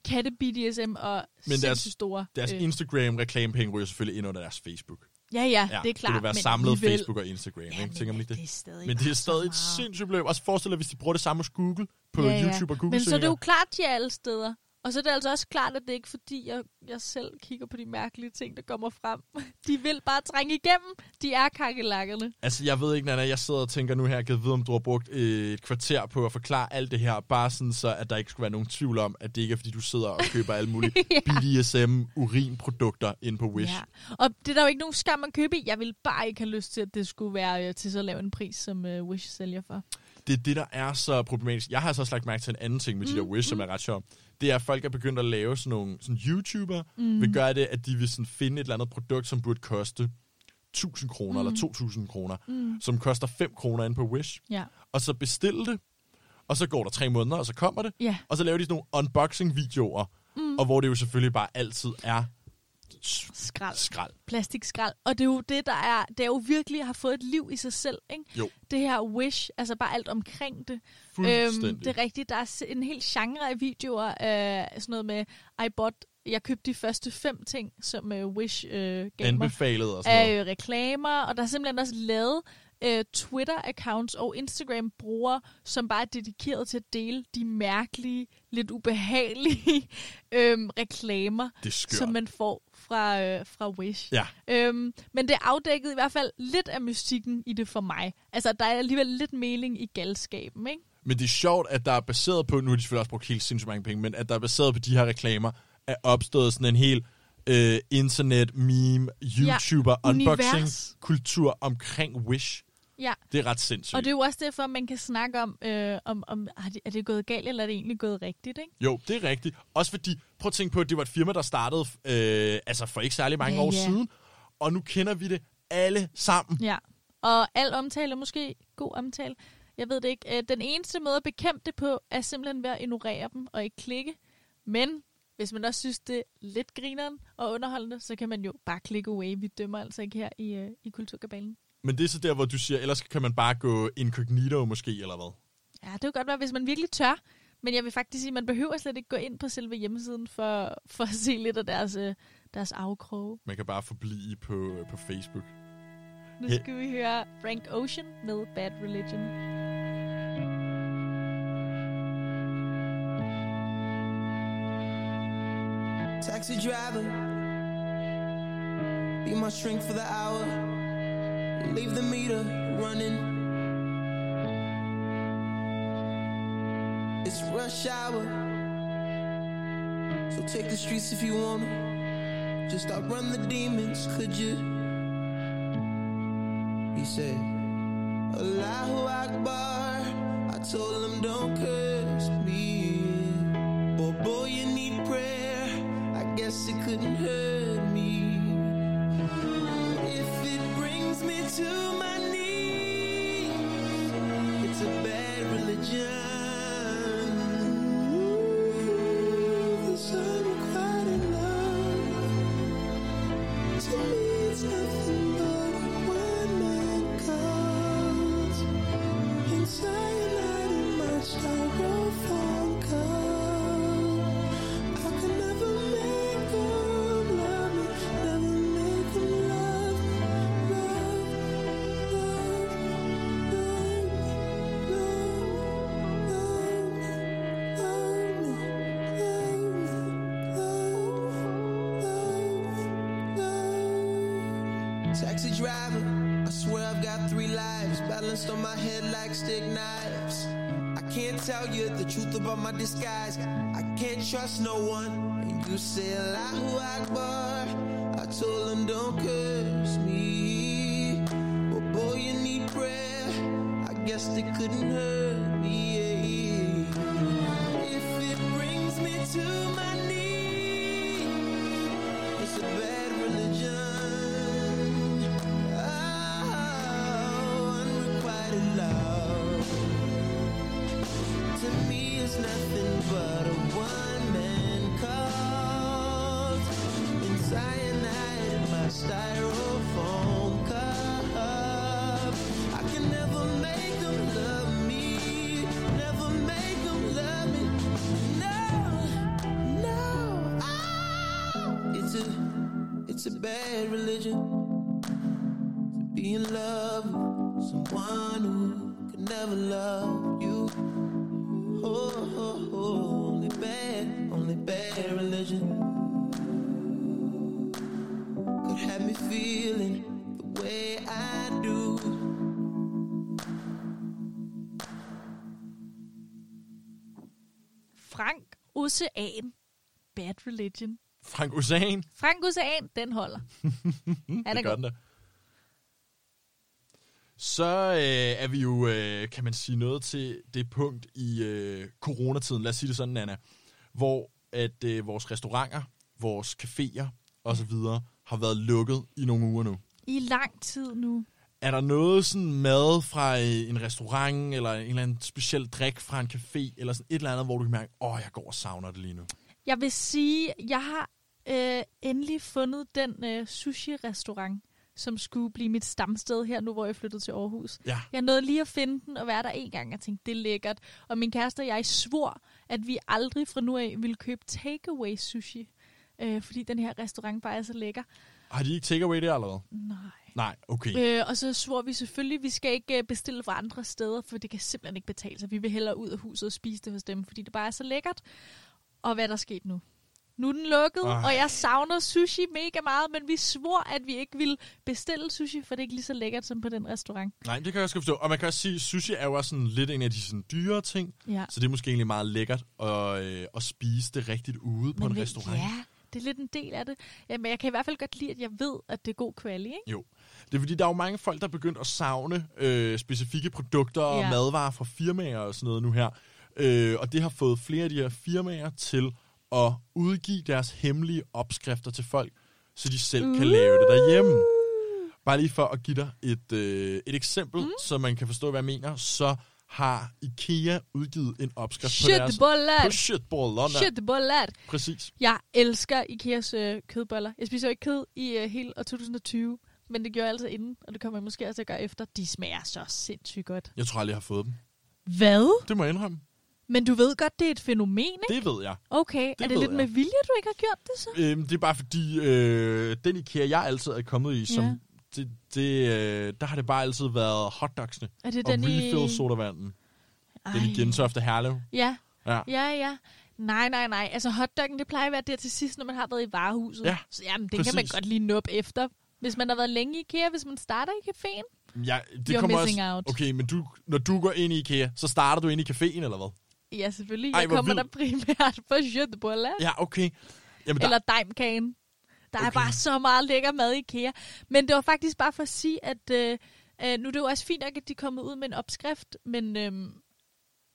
katte-BDSM og deres- sindssygt store... deres øh, Instagram-reklamepenge ryger selvfølgelig ind under deres Facebook. Ja, ja, Ja, det er klart. Det vil være men samlet alligevel- Facebook og Instagram, Ja, ikke? men Tænker man ikke det? det er stadig Men det er stadig et sindssygt beløb. Også forestil dig, hvis de bruger det samme hos Google på Ja, ja. YouTube og Google Men så er det jo klart, de er alle steder. Og så er det altså også klart, at det er ikke fordi, jeg, jeg selv kigger på de mærkelige ting, der kommer frem. De vil bare trænge igennem. De er kakelakkerne. Altså, jeg ved ikke, Nana, jeg sidder og tænker nu her, jeg kan vide, om du har brugt et kvarter på at forklare alt det her, bare sådan så, at der ikke skulle være nogen tvivl om, at det ikke er, fordi du sidder og køber alle mulige Ja. BDSM-urinprodukter ind på Wish. Ja. Og det er der jo ikke nogen skam at købe i. Jeg vil bare ikke have lyst til, at det skulle være øh, til så lav en pris, som øh, Wish sælger for. Det er det, der er så problematisk. Jeg har så også lagt mærke til en anden ting med de der Mm, Wish, som er ret sjov. Det er, at folk er begyndt at lave sådan nogle sådan YouTuber, mm. vil gøre det, at de vil sådan finde et eller andet produkt, som burde koste 1000 kroner mm. eller 2000 kroner, Mm. som koster 5 kroner inde på Wish. Ja. Og så bestille det, og så går der tre måneder, og så kommer det. Ja. Og så laver de sådan nogle unboxing-videoer, mm. og hvor det jo selvfølgelig bare altid er Skrald. skrald. Plastikskrald. Og det er jo det, der er, det er jo virkelig har fået et liv i sig selv, ikke? Jo. Det her Wish, altså bare alt omkring det. Øhm, det er rigtigt. Der er en hel genre af videoer af sådan noget med, I bought, jeg købte de første fem ting, som uh, Wish uh, gav mig. Anbefalet og sådan noget. af øh, reklamer, og der er simpelthen også lavet øh, Twitter-accounts og Instagram-brugere, som bare er dedikeret til at dele de mærkelige, lidt ubehagelige øhm, reklamer, er som man får fra, øh, fra Wish. Ja. Øhm, men det afdækkede i hvert fald lidt af mystikken i det for mig. Altså, der er alligevel lidt mening i galskaben, ikke? Men det er sjovt, at der er baseret på, nu har de selvfølgelig også brugt helt sindssygt mange penge, men at der er baseret på de her reklamer, er opstået sådan en hel øh, internet, meme, YouTuber, Ja, univers. unboxing kultur omkring Wish. Ja. Det er ret sindssygt. Og det er jo også derfor, man kan snakke om, øh, om, om er det gået galt, eller er det egentlig gået rigtigt, ikke? Jo, det er rigtigt. Også fordi, prøv at tænke på, at det var et firma, der startede øh, altså for ikke særlig mange Ja, år ja. siden, og nu kender vi det alle sammen. Ja, og al omtale er måske god omtale. Jeg ved det ikke. Øh, Den eneste måde at bekæmpe det på, er simpelthen ved at ignorere dem og ikke klikke. Men hvis man også synes, det er lidt grineren og underholdende, så kan man jo bare klikke away. Vi dømmer altså ikke her i, øh, i Kulturkabalen. Men det er så der, hvor du siger, ellers kan man bare gå incognito måske, eller hvad? Ja, det kan godt være, hvis man virkelig tør. Men jeg vil faktisk sige, at man behøver slet ikke gå ind på selve hjemmesiden for, for at se lidt af deres, øh, deres afkroge. Man kan bare forblive på, på Facebook. Nu He- skal vi høre Frank Ocean med Bad Religion. Taxi driver, be my shrink for the hour. Leave the meter running. It's rush hour, so take the streets if you wanna. Just outrun the demons, could you? He said, Allahu Akbar. I told him, don't curse tell you the truth about my disguise. I can't trust no one. And you say Allahu Akbar. I told him don't curse me. But boy, you need prayer. I guess they couldn't hurt but a one-man cult. And cyanide in my styrofoam cup. I can never make them love me. Never make them love me. No, no. Oh, it's a, it's a bad religion to be in love with someone who can never love Ocean. Bad Religion. Frank Ocean. Frank Ocean, den holder. Han er det gør god. den. Så øh, er vi jo, øh, kan man sige, noget til det punkt i øh, coronatiden, lad os sige det sådan, Anna, hvor at øh, vores restauranter, vores caféer osv. har været lukket i nogle uger nu. I lang tid nu. Er der noget sådan mad fra øh, en restaurant, eller en eller anden speciel drik fra en café, eller sådan et eller andet, hvor du kan mærke, åh, oh, jeg går og savner det lige nu? Jeg vil sige, jeg har øh, endelig fundet den øh, sushi-restaurant, som skulle blive mit stamsted her nu, hvor jeg flyttede til Aarhus. Ja. Jeg nåede lige at finde den og være der en gang og tænkte, det er lækkert. Og min kæreste og jeg svor, at vi aldrig fra nu af ville købe takeaway sushi. Øh, fordi den her restaurant bare er så lækker. Har de ikke takeaway der allerede? Nej. Nej, okay. Øh, og så svor vi selvfølgelig, at vi skal ikke øh, bestille fra andre steder, for det kan simpelthen ikke betale sig. Vi vil hellere ud af huset og spise det hos dem, fordi det bare er så lækkert. Og hvad er der sket nu? Nu er den lukket, Ej. og jeg savner sushi mega meget, men vi svor, at vi ikke ville bestille sushi, for det er ikke lige så lækkert som på den restaurant. Nej, det kan jeg også forstå. Og man kan også sige, at sushi er jo også sådan lidt en af de sådan dyre ting. Ja. Så det er måske egentlig meget lækkert at, øh, at spise det rigtigt ude på en restaurant. Ja, det er lidt en del af det. Ja, men jeg kan i hvert fald godt lide, at jeg ved, at det er god kvalitet, ikke? Jo. Det er fordi, der er jo mange folk, der er begyndt at savne øh, specifikke produkter og Ja. madvarer fra firmaer og sådan noget nu her. Øh, og det har fået flere af de her firmaer til at udgive deres hemmelige opskrifter til folk, så de selv kan lave det derhjemme. Bare lige for at give dig et, øh, et eksempel, mm. så man kan forstå, hvad jeg mener, så har IKEA udgivet en opskrift på deres... Shitbollat! På shitbollerne. Præcis. Jeg elsker Ikeas øh, kødboller. Jeg spiser jo ikke kød i øh, hele år 2020, men det gjorde jeg altså inden, og det kommer jeg måske også at gøre efter. De smager så sindssygt godt. Jeg tror aldrig, jeg har fået dem. Hvad? Det må jeg indrømme. Men du ved godt, det er et fænomen, ikke? Det ved jeg. Okay, det er det lidt jeg. med vilje, du ikke har gjort det så? Øhm, det er bare fordi, øh, den IKEA, jeg altid er kommet i, som, Ja. Det, det, øh, der har det bare altid været hotdogsene Er det og den i... refill sodavanden. Den i. Gentofte Herlev. Ja, Ja. ja, ja. Nej, nej, nej. Altså hotdoggen, det plejer at være der til sidst, når man har været i varehuset. Ja, så jamen, den kan man præcis. godt lige nuppe efter. Hvis man har været længe i IKEA, hvis man starter i caféen. Ja, det You're kommer missing også, out. Okay, men du, når du går ind i IKEA, så starter du ind i caféen, eller hvad? Ja, selvfølgelig. Ej, Jeg kommer vildt. der primært på Jødebolla. Ja, okay. Jamen, der, Eller daimkagen. Der okay. er bare så meget lækker mad i IKEA. Men det var faktisk bare for at sige, at øh, øh, nu er det jo også fint nok, at de er kommet ud med en opskrift, men øh,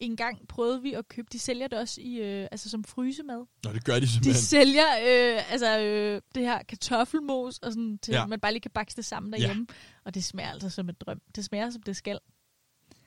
en gang prøvede vi at købe, de sælger det også i, øh, altså som frysemad. Nå, det gør de De simpelthen. sælger øh, altså, øh, det her kartoffelmos, og sådan, til Ja. ja. man bare lige kan bakse det sammen derhjemme. Og det smager altså som et drøm. Det smager som det skal.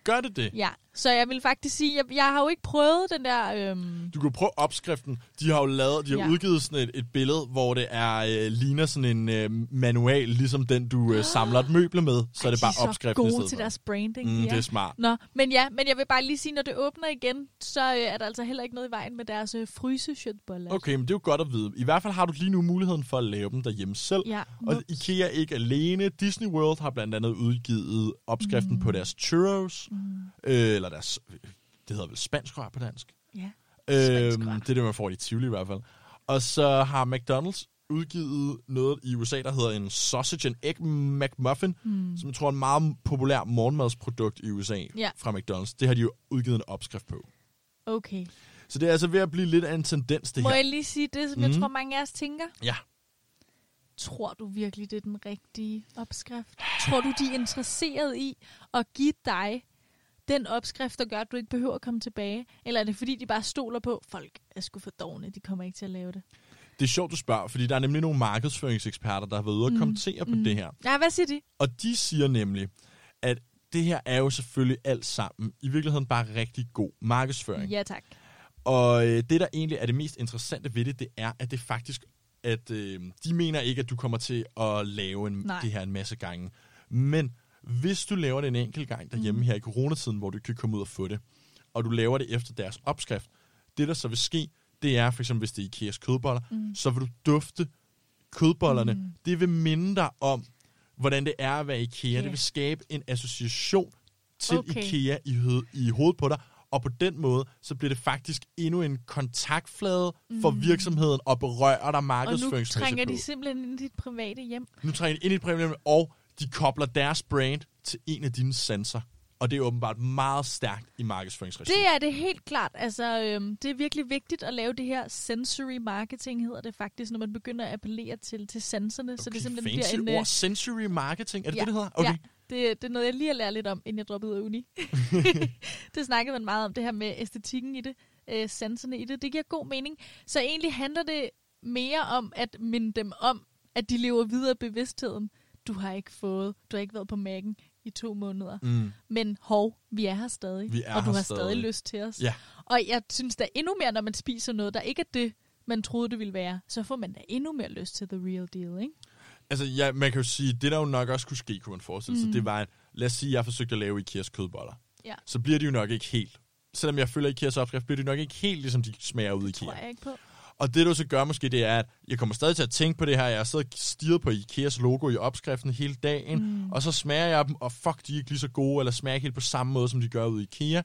Gør det det? Ja, så jeg vil faktisk sige, jeg, jeg har jo ikke prøvet den der... Øhm, Du kan prøve opskriften. De har jo lavet, de har Ja. udgivet sådan et, et billede, hvor det er øh, ligner sådan en øh, manual, ligesom den du øh, samler et møble med. Så er det de bare så opskriften i stedet til for. deres branding. Mm, ja. Det er smart. Nå, men ja, men jeg vil bare lige sige, når det åbner igen, så øh, er der altså heller ikke noget i vejen med deres øh, fryseshøtboller. Okay, men det er jo godt at vide. I hvert fald har du lige nu muligheden for at lave dem derhjemme selv. Ja, Og. IKEA ikke alene. Disney World har blandt andet udgivet opskriften mm. på deres churros. Mm. Øh, eller deres, det hedder vel spansk rør på dansk. ja. Rør. det er det, man får i Tivoli i hvert fald. Og så har McDonald's udgivet noget i USA, der hedder en Sausage and Egg McMuffin, mm. som jeg tror er en meget populær morgenmadsprodukt i USA Ja. fra McDonald's. Det har de jo udgivet en opskrift på. Okay. Så det er altså ved at blive lidt af en tendens, det Må her. jeg lige sige det, som mm. jeg Mhm. tror, mange af os tænker? Ja. Tror du virkelig, det er den rigtige opskrift? Tror du, de er interesseret i at give dig den opskrift, der gør, at du ikke behøver at komme tilbage? Eller er det fordi, de bare stoler på, folk er sgu for dogne, de kommer ikke til at lave det? Det er sjovt, du spørger, fordi der er nemlig nogle markedsføringseksperter, der har været ude og kommentere på det her. Ja, hvad siger de? Og de siger nemlig, at det her er jo selvfølgelig alt sammen i virkeligheden bare rigtig god markedsføring. Ja, tak. Og øh, det, der egentlig er det mest interessante ved det, det er, at det faktisk, at øh, de mener ikke, at du kommer til at lave en, Nej. det her en masse gange. Men hvis du laver det en enkelt gang derhjemme mm. her i coronatiden, hvor du kan komme ud og få det, og du laver det efter deres opskrift, det der så vil ske, det er for eksempel, hvis det er Ikeas kødboller, mm. så vil du dufte kødbollerne. Mm. Det vil minde dig om, hvordan det er at være IKEA. Ja. Det vil skabe en association til Okay. IKEA i, hoved, i hovedet på dig, og på den måde, så bliver det faktisk endnu en kontaktflade for virksomheden og berører dig Og nu markedsføringsmæssigt. trænger de simpelthen ind i dit private hjem. Nu trænger de ind i et problem, og de kobler deres brand til en af dine sensorer. Og det er åbenbart meget stærkt i markedsføringsregi. Det er det helt klart. Altså, øhm, det er virkelig vigtigt at lave det her sensory marketing, hedder det faktisk, når man begynder at appellere til, til sensorne. så det simpelthen fancy bliver en... øh, ord. Sensory marketing, er det ja, det, det hedder? Okay. Ja, det, det er noget, jeg lige har lært lidt om, inden jeg droppede ud af uni. det snakkede man meget om, det her med æstetikken i det, øh, sanserne i det. Det giver god mening. Så egentlig handler det mere om at minde dem om, at de lever videre bevidstheden. Du har ikke fået, du har ikke været på mærken i to måneder. Mm. Men hov, vi er her stadig. Vi er og du har stadig. stadig. lyst til os. Ja. Og jeg synes da endnu mere, når man spiser noget, der ikke er det, man troede, det ville være, så får man da endnu mere lyst til the real deal, ikke? Altså, ja, man kan jo sige, det der jo nok også kunne ske, kunne man forestille sig, Mm. det var, at, lad os sige, at jeg forsøgte at lave Ikeas kødboller. Ja. Så bliver de jo nok ikke helt. Selvom jeg følger Ikeas opskrift, bliver de nok ikke helt, ligesom de smager ud i Tror Ikea. jeg ikke på. Og det, du så gør måske, det er, at jeg kommer stadig til at tænke på det her. Jeg har siddet og stirret på Ikeas logo i opskriften hele dagen, mm. og så smager jeg dem, og fuck, de er ikke lige så gode, eller smager ikke helt på samme måde, som de gør ude i Ikea.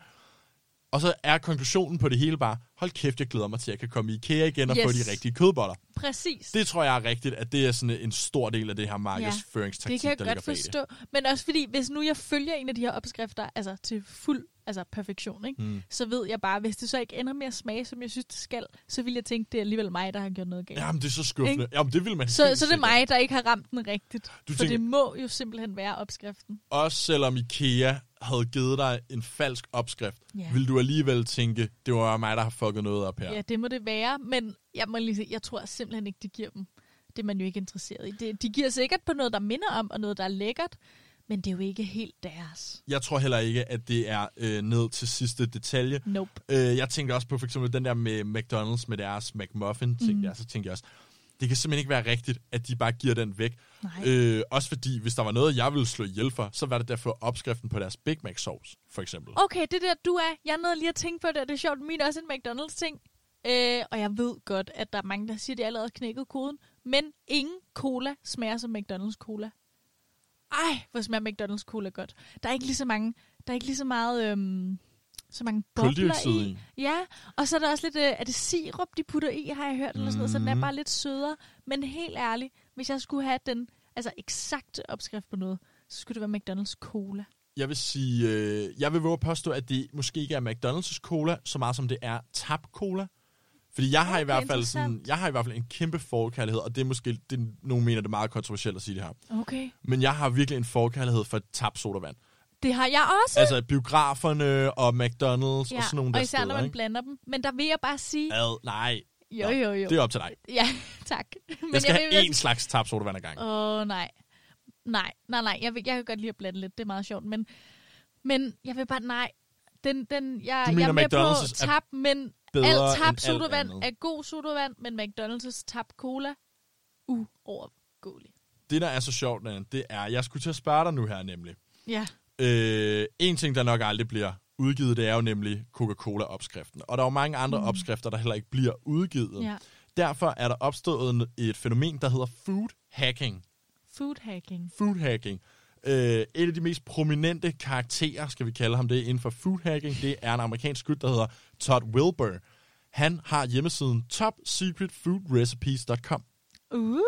Og så er konklusionen på det hele bare, hold kæft, jeg glæder mig til, at jeg kan komme i Ikea igen og Yes. få de rigtige kødboller. Præcis. Det tror jeg er rigtigt, at det er sådan en stor del af det her markedsføringstaktik, Det kan jeg der godt bag det. forstå. Men også fordi, hvis nu jeg følger en af de her opskrifter, altså til fuld altså perfektion, ikke? Mm. så ved jeg bare, hvis det så ikke ender med at smage, som jeg synes, det skal, så vil jeg tænke, det er alligevel mig, der har gjort noget galt. Jamen, det er så skuffende. Jamen, det vil man så, så det er mig, der ikke har ramt den rigtigt. Du For tænker- det må jo simpelthen være opskriften. Også selvom IKEA havde givet dig en falsk opskrift, Ja. vil du alligevel tænke, det var mig, der har fucket noget op her. Ja. det må det være, men jeg må lige sige, jeg tror simpelthen ikke, de giver dem. Det er man jo ikke interesseret i. Det, de giver sikkert på noget, der minder om, og noget, der er lækkert, men det er jo ikke helt deres. Jeg tror heller ikke, at det er øh, ned til sidste detalje. Nope. Øh, jeg tænkte også på for eksempel den der med McDonald's med deres McMuffin, tænkte Mm. jeg. Så tænkte jeg også, det kan simpelthen ikke være rigtigt, at de bare giver den væk. Nej. Øh, også fordi, hvis der var noget, jeg ville slå ihjel for, så var det derfor opskriften på deres Big Mac sauce, for eksempel. Okay, det der, du er. Jeg nåede lige at tænke på det, og det er sjovt. Min er også en McDonald's-ting. Øh, og jeg ved godt, at der er mange, der siger, at de allerede har knækket koden. Men ingen cola smager som McDonald's cola. Ej, hvor smager McDonald's cola godt. Der er ikke lige så mange, der er ikke lige så meget, øhm, så mange bobler i. Ja, og så er der også lidt, øh, er det sirup, de putter i, har jeg hørt, eller sådan noget, så den er Mhm. bare lidt sødere. Men helt ærligt, hvis jeg skulle have den altså eksakte opskrift på noget, så skulle det være McDonald's cola. Jeg vil sige, øh, jeg vil våge at påstå, at det måske ikke er McDonald's cola, så meget som det er Tap Cola. Fordi jeg har, Okay, i hvert fald sådan, jeg har i hvert fald en kæmpe forkærlighed, og det er måske, det, nogen mener, det er meget kontroversielt at sige det her. Okay. Men jeg har virkelig en forkærlighed for Tap sodavand. Det har jeg også. Altså biograferne og McDonald's Ja, og sådan nogle der og især steder, når man ikke? blander dem. Men der vil jeg bare sige... Ad, nej, Jo, jo, jo. det er op til dig. Ja, tak. Men Jeg skal vil have én slags Tap sodavand ad gangen. Åh, oh, nej. Nej, nej, nej. Jeg, vil, jeg kan godt lide at blande lidt. Det er meget sjovt. Men, men jeg vil bare... Nej. Den, den, jeg, Du jeg mener, er med på McDonald's er tap, men alt alt sodavand andet. er god sodavand, men McDonald's tap cola, uovergåelig. Det, der er så sjovt, Nan, det er, jeg skulle til at spørge dig nu her nemlig. Ja. Øh, en ting, der nok aldrig bliver udgivet, det er jo nemlig Coca-Cola-opskriften. Og der er jo mange andre mm. opskrifter, der heller ikke bliver udgivet. ja. Derfor er der opstået et fænomen, der hedder food hacking. Food hacking. Food hacking. Øh, et af de mest prominente karakterer, skal vi kalde ham det, inden for food hacking, det er en amerikansk gut, der hedder Todd Wilbur. Han har hjemmesiden topsecretfoodrecipes.com. Uh.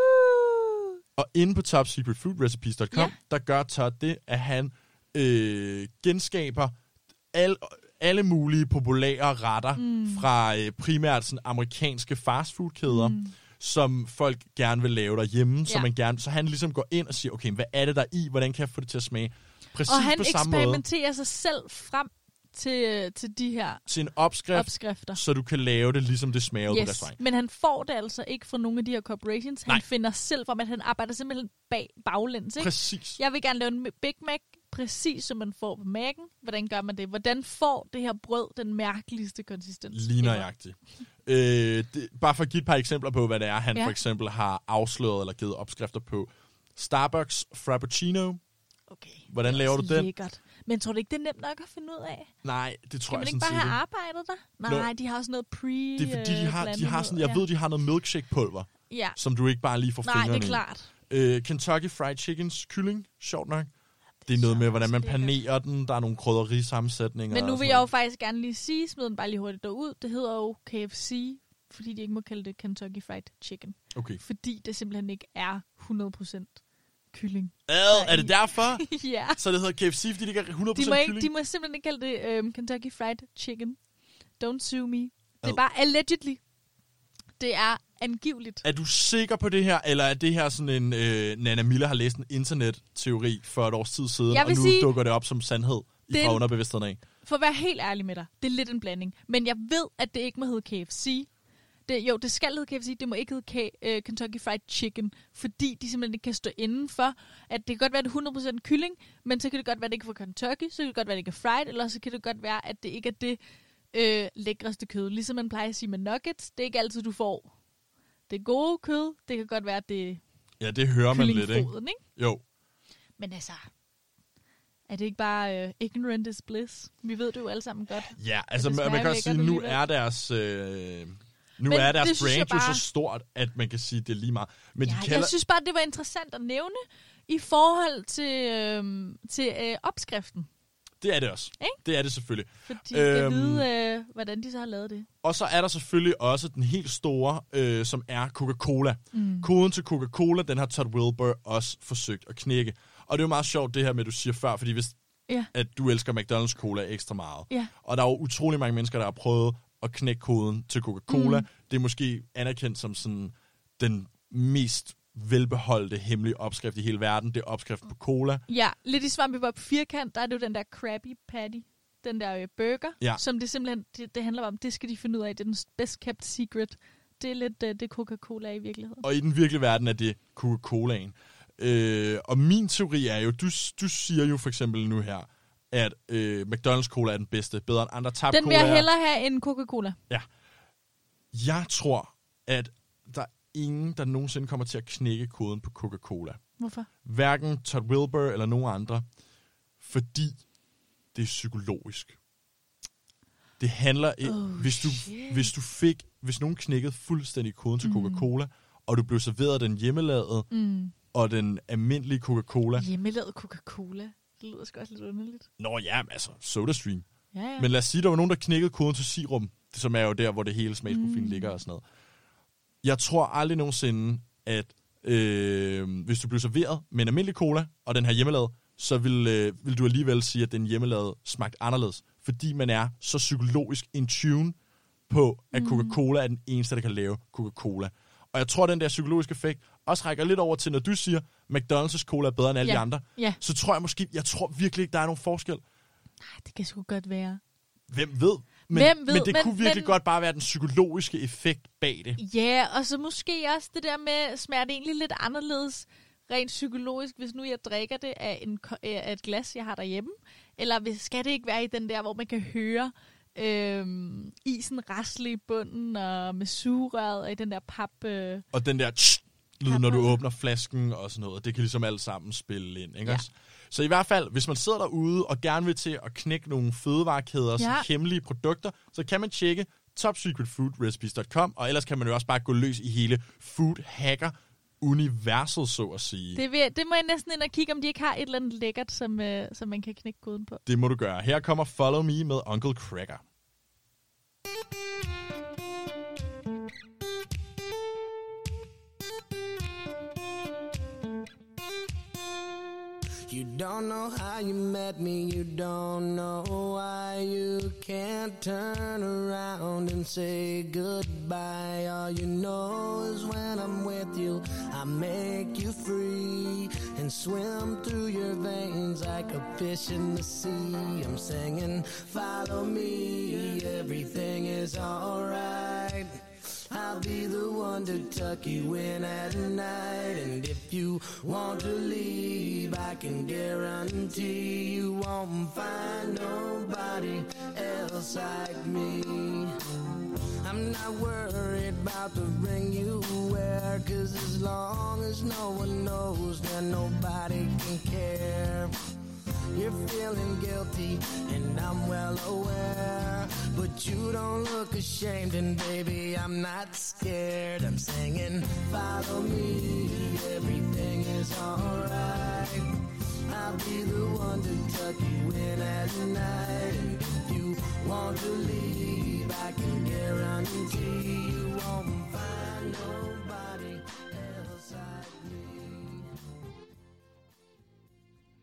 Og inde på topsecretfoodrecipes.com, ja. der gør Todd det, at han øh, genskaber al, alle mulige populære retter mm. fra øh, primært sådan amerikanske fastfoodkæder, mm. som folk gerne vil lave derhjemme. Så, Ja. man gerne, så han ligesom går ind og siger, okay, hvad er det der er i? Hvordan kan jeg få det til at smage? Præcis Og han på samme måde eksperimenterer sig selv frem til, til de her til en opskrift, opskrifter. så du kan lave det, ligesom det smager ud på Yes, restaurant. men han får det altså ikke fra nogle af de her corporations. Han Nej. finder selv frem, at han arbejder simpelthen bag baglæns. Ikke? Præcis. Jeg vil gerne lave en Big Mac, præcis som man får på Mac'en. Hvordan gør man det? Hvordan får det her brød den mærkeligste konsistens? Lige nøjagtigt. Øh, det, bare for at give et par eksempler på, hvad det er, han Ja. for eksempel har afsløret eller givet opskrifter på. Starbucks Frappuccino. Okay. Hvordan er laver du den? Lækkert. Men tror du ikke, det er nemt nok at finde ud af? Nej, det tror Kan man jeg ikke sådan bare have ikke. arbejdet der? Nå. Nej, de har også noget pre Det er fordi, de har, de har sådan, jeg ja. ved, de har noget milkshake-pulver, Ja, som du ikke bare lige får nej, fingrene det er klart. Øh, Kentucky Fried Chickens kylling, sjovt nok. Det er noget med, hvordan man panerer den. Der er nogle krydderisammensætninger. Men nu vil jeg jo faktisk gerne lige sige, smid den bare lige hurtigt derud. Det hedder jo KFC, fordi de ikke må kalde det Kentucky Fried Chicken. Okay. Fordi det simpelthen ikke er 100% kylling. Ad, er det derfor? ja. Så det hedder KFC, fordi det ikke er 100% De må, kylling? ikke, de må simpelthen ikke kalde det øhm, Kentucky Fried Chicken. Don't sue me. Det er bare allegedly. Det er angiveligt. Er du sikker på det her, eller er det her sådan en... Øh, Nana Miller har læst en internetteori for et års tid siden, og nu sige- dukker det op som sandhed i fra en- underbevidstheden af? For at være helt ærlig med dig, det er lidt en blanding. Men jeg ved, at det ikke må hedde KFC. Det, jo, det skal hedde KFC, det må ikke hedde K- øh, Kentucky Fried Chicken, fordi de simpelthen ikke kan stå inden for, at det kan godt være, at det er 100% kylling, men så kan det godt være, at det ikke er fra Kentucky, så kan det godt være, at det ikke er fried, eller så kan det godt være, at det ikke er det øh, lækreste kød. Ligesom man plejer at sige med nuggets, det er ikke altid, du får det gode kød. Det kan godt være, at det Ja, det hører man lidt, ikke? ikke? Jo. Men altså, er det ikke bare uh, ignorant is bliss? Vi ved det jo alle sammen godt. Ja, altså man, man kan også sige, nu er deres... Øh, nu Men er deres brand jo bare- så stort, at man kan sige, det er lige meget. Men ja, de kalder... Jeg synes bare, det var interessant at nævne i forhold til, øhm, til øh, opskriften. Det er det også. Ikke? Det er det selvfølgelig. Fordi jeg Øhm. kan vide, øh, hvordan de så har lavet det. Og så er der selvfølgelig også den helt store, øh, som er Coca-Cola. Mm. Koden til Coca-Cola, den har Todd Wilbur også forsøgt at knække. Og det er jo meget sjovt det her med, at du siger før, fordi hvis Ja. at du elsker McDonald's Cola ekstra meget. Ja. Og der er jo utrolig mange mennesker, der har prøvet at knække koden til Coca-Cola. Mm. Det er måske anerkendt som sådan den mest velbeholdte hemmelige opskrift i hele verden. Det er opskriften på cola. Ja, lidt i Svampy Bob firkant, der er det jo den der Krabby Patty. Den der øh, burger, Ja. som det simpelthen det, det handler om. Det skal de finde ud af. Det er den best kept secret. Det er lidt øh, det Coca-Cola i virkeligheden. Og i den virkelige verden er det Coca-Colaen. Øh, og min teori er jo, du, du siger jo for eksempel nu her, at øh, McDonald's Cola er den bedste, bedre end andre tap Den vil jeg hellere have end Coca-Cola. Jeg tror, at der er ingen, der nogensinde kommer til at knække koden på Coca-Cola. Hvorfor? Hverken Todd Wilbur eller nogen andre. Fordi det er psykologisk. Det handler ikke... Oh, hvis, du, shit. hvis du fik... Hvis nogen knækkede fuldstændig koden til Mm. Coca-Cola, og du blev serveret den hjemmelavede Mm. og den almindelige Coca-Cola. Hjemmelavet Coca-Cola. Det lyder sgu også lidt underligt. Nå ja, altså, SodaStream. Ja, ja. Men lad os sige, der var nogen, der knækkede koden til sirum, som er jo der, hvor det hele smagsprofilen Mm. ligger og sådan noget. Jeg tror aldrig nogensinde, at øh, hvis du blev serveret med en almindelig cola, og den her hjemmelavet, så vil, øh, vil du alligevel sige, at den hjemmelavet smagte anderledes. Fordi man er så psykologisk in tune på, at Mm. Coca-Cola er den eneste, der kan lave Coca-Cola. Og jeg tror, den der psykologiske effekt også rækker lidt over til, når du siger, McDonald's cola er bedre end alle Ja. de andre. Ja. Så tror jeg måske, jeg tror virkelig ikke, der er nogen forskel. Ah, det kan sgu godt være. Hvem ved? Men, Hvem ved? men det Men- kunne virkelig men- godt bare være den psykologiske effekt bag det. Ja, og så måske også det der med, smager det egentlig lidt anderledes rent psykologisk, hvis nu jeg drikker det af, en, øh, af et glas, jeg har derhjemme? Eller hvis, skal det ikke være i den der, hvor man kan høre øhm, isen rasle i bunden, og med sugerøret, og i den der pap... Øh, Og den der tsch, lyd, når du åbner flasken og sådan noget, det kan ligesom alt sammen spille ind. Ikke Ja. også? Så i hvert fald, hvis man sidder derude og gerne vil til at knække nogle fødevarekæders Ja. hemmelige produkter, så kan man tjekke topsecretfoodrecipes.com, og ellers kan man jo også bare gå løs i hele food hacker universet, så at sige. Det, det, vil, det må jeg næsten ind og kigge, om de ikke har et eller andet lækkert, som, øh, som man kan knække koden på. det må du gøre. Her kommer Follow Me med Uncle Cracker. You don't know how you met me, you don't know why you can't turn around and say goodbye. All you know is when I'm with you, I make you free and swim through your veins like a fish in the sea. I'm singing, follow me, everything is alright. I'll be the one to tuck you in at night. And if you want to leave, I can guarantee you won't find nobody else like me. I'm not worried about the ring you wear, cause as long as no one knows, then nobody can care. You're feeling guilty, and I'm well aware. But you don't look ashamed, and baby, I'm not scared. I'm singing, follow me, everything is alright. I'll be the one to tuck you in at night. And if you want to leave, I can guarantee you won't find me.